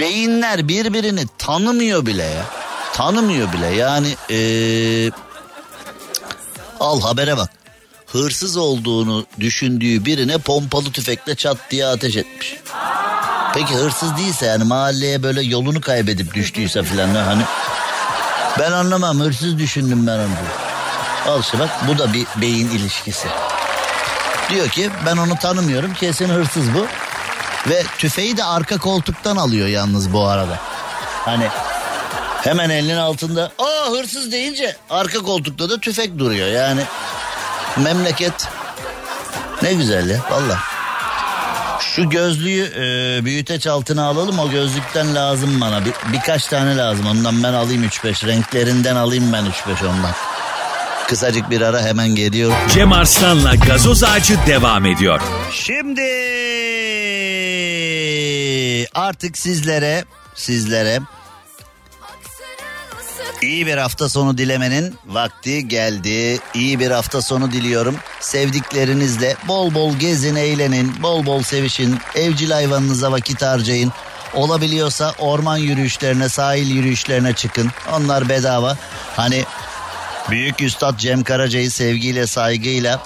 S2: Beyinler birbirini tanımıyor bile ya. Tanımıyor bile yani ee, al habere bak. Hırsız olduğunu düşündüğü birine pompalı tüfekle çat diye ateş etmiş. Peki hırsız değilse yani mahalleye böyle yolunu kaybedip düştüyse filan hani ben anlamam hırsız düşündüm ben onu. Al işte bak bu da bir beyin ilişkisi. Diyor ki ben onu tanımıyorum kesin hırsız bu. Ve tüfeği de arka koltuktan alıyor yalnız bu arada. Hani hemen elinin altında aa hırsız deyince arka koltukta da tüfek duruyor yani. Memleket ne güzel ya valla. Şu gözlüğü e, büyüteç altına alalım o gözlükten lazım bana. Bir, birkaç tane lazım ondan ben alayım 3-5 renklerinden alayım ben 3-5 ondan. Kısacık bir ara hemen geliyorum.
S1: Cem Arslan'la gazoz ağacı devam ediyor.
S2: Şimdi artık sizlere sizlere iyi bir hafta sonu dilemenin vakti geldi. İyi bir hafta sonu diliyorum. Sevdiklerinizle bol bol gezin, eğlenin, bol bol sevişin. Evcil hayvanınıza vakit harcayın. Olabiliyorsa orman yürüyüşlerine, sahil yürüyüşlerine çıkın. Onlar bedava. Hani büyük üstad Cem Karaca'yı sevgiyle, saygıyla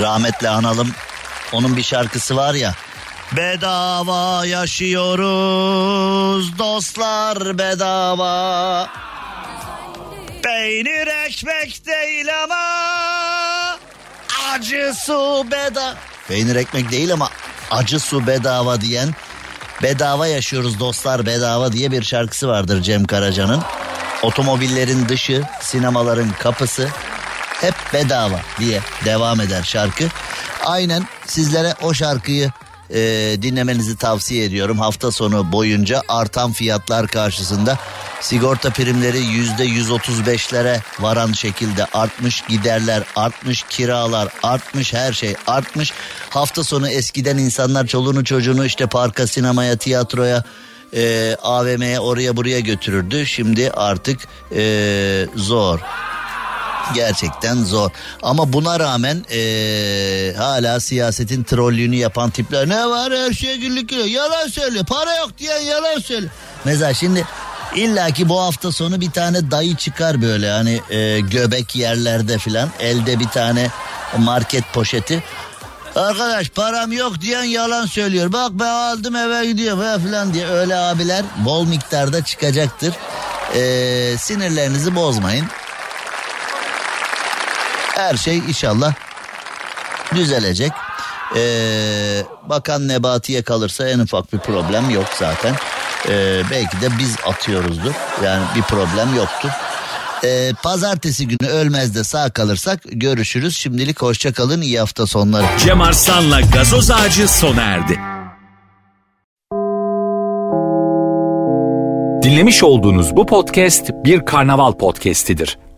S2: rahmetle analım. Onun bir şarkısı var ya. Bedava yaşıyoruz dostlar bedava. Peynir ekmek değil ama acı su bedava. Peynir ekmek değil ama acı su bedava diyen bedava yaşıyoruz dostlar bedava diye bir şarkısı vardır Cem Karaca'nın. Otomobillerin dışı, sinemaların kapısı hep bedava diye devam eder şarkı. Aynen sizlere o şarkıyı e, dinlemenizi tavsiye ediyorum. Hafta sonu boyunca artan fiyatlar karşısında sigorta primleri yüzde 135'lere varan şekilde artmış giderler artmış kiralar artmış her şey artmış. Hafta sonu eskiden insanlar çoluğunu çocuğunu işte parka sinemaya tiyatroya e, AVM'ye oraya buraya götürürdü. Şimdi artık e, zor gerçekten zor. Ama buna rağmen ee, hala siyasetin trollüğünü yapan tipler ne var her şey güllük gülüyor. Yalan söylüyor para yok diyen yalan söylüyor. Mesela şimdi illaki bu hafta sonu bir tane dayı çıkar böyle hani e, göbek yerlerde filan elde bir tane market poşeti. Arkadaş param yok diyen yalan söylüyor. Bak ben aldım eve gidiyorum falan diye öyle abiler bol miktarda çıkacaktır. Ee, sinirlerinizi bozmayın her şey inşallah düzelecek. Ee, Bakan Nebati'ye kalırsa en ufak bir problem yok zaten. Ee, belki de biz atıyoruzdur. Yani bir problem yoktur. Ee, pazartesi günü ölmez de sağ kalırsak görüşürüz. Şimdilik hoşça kalın iyi hafta sonları.
S1: Cem Arslan'la gazoz ağacı sona erdi.
S8: Dinlemiş olduğunuz bu podcast bir karnaval podcastidir.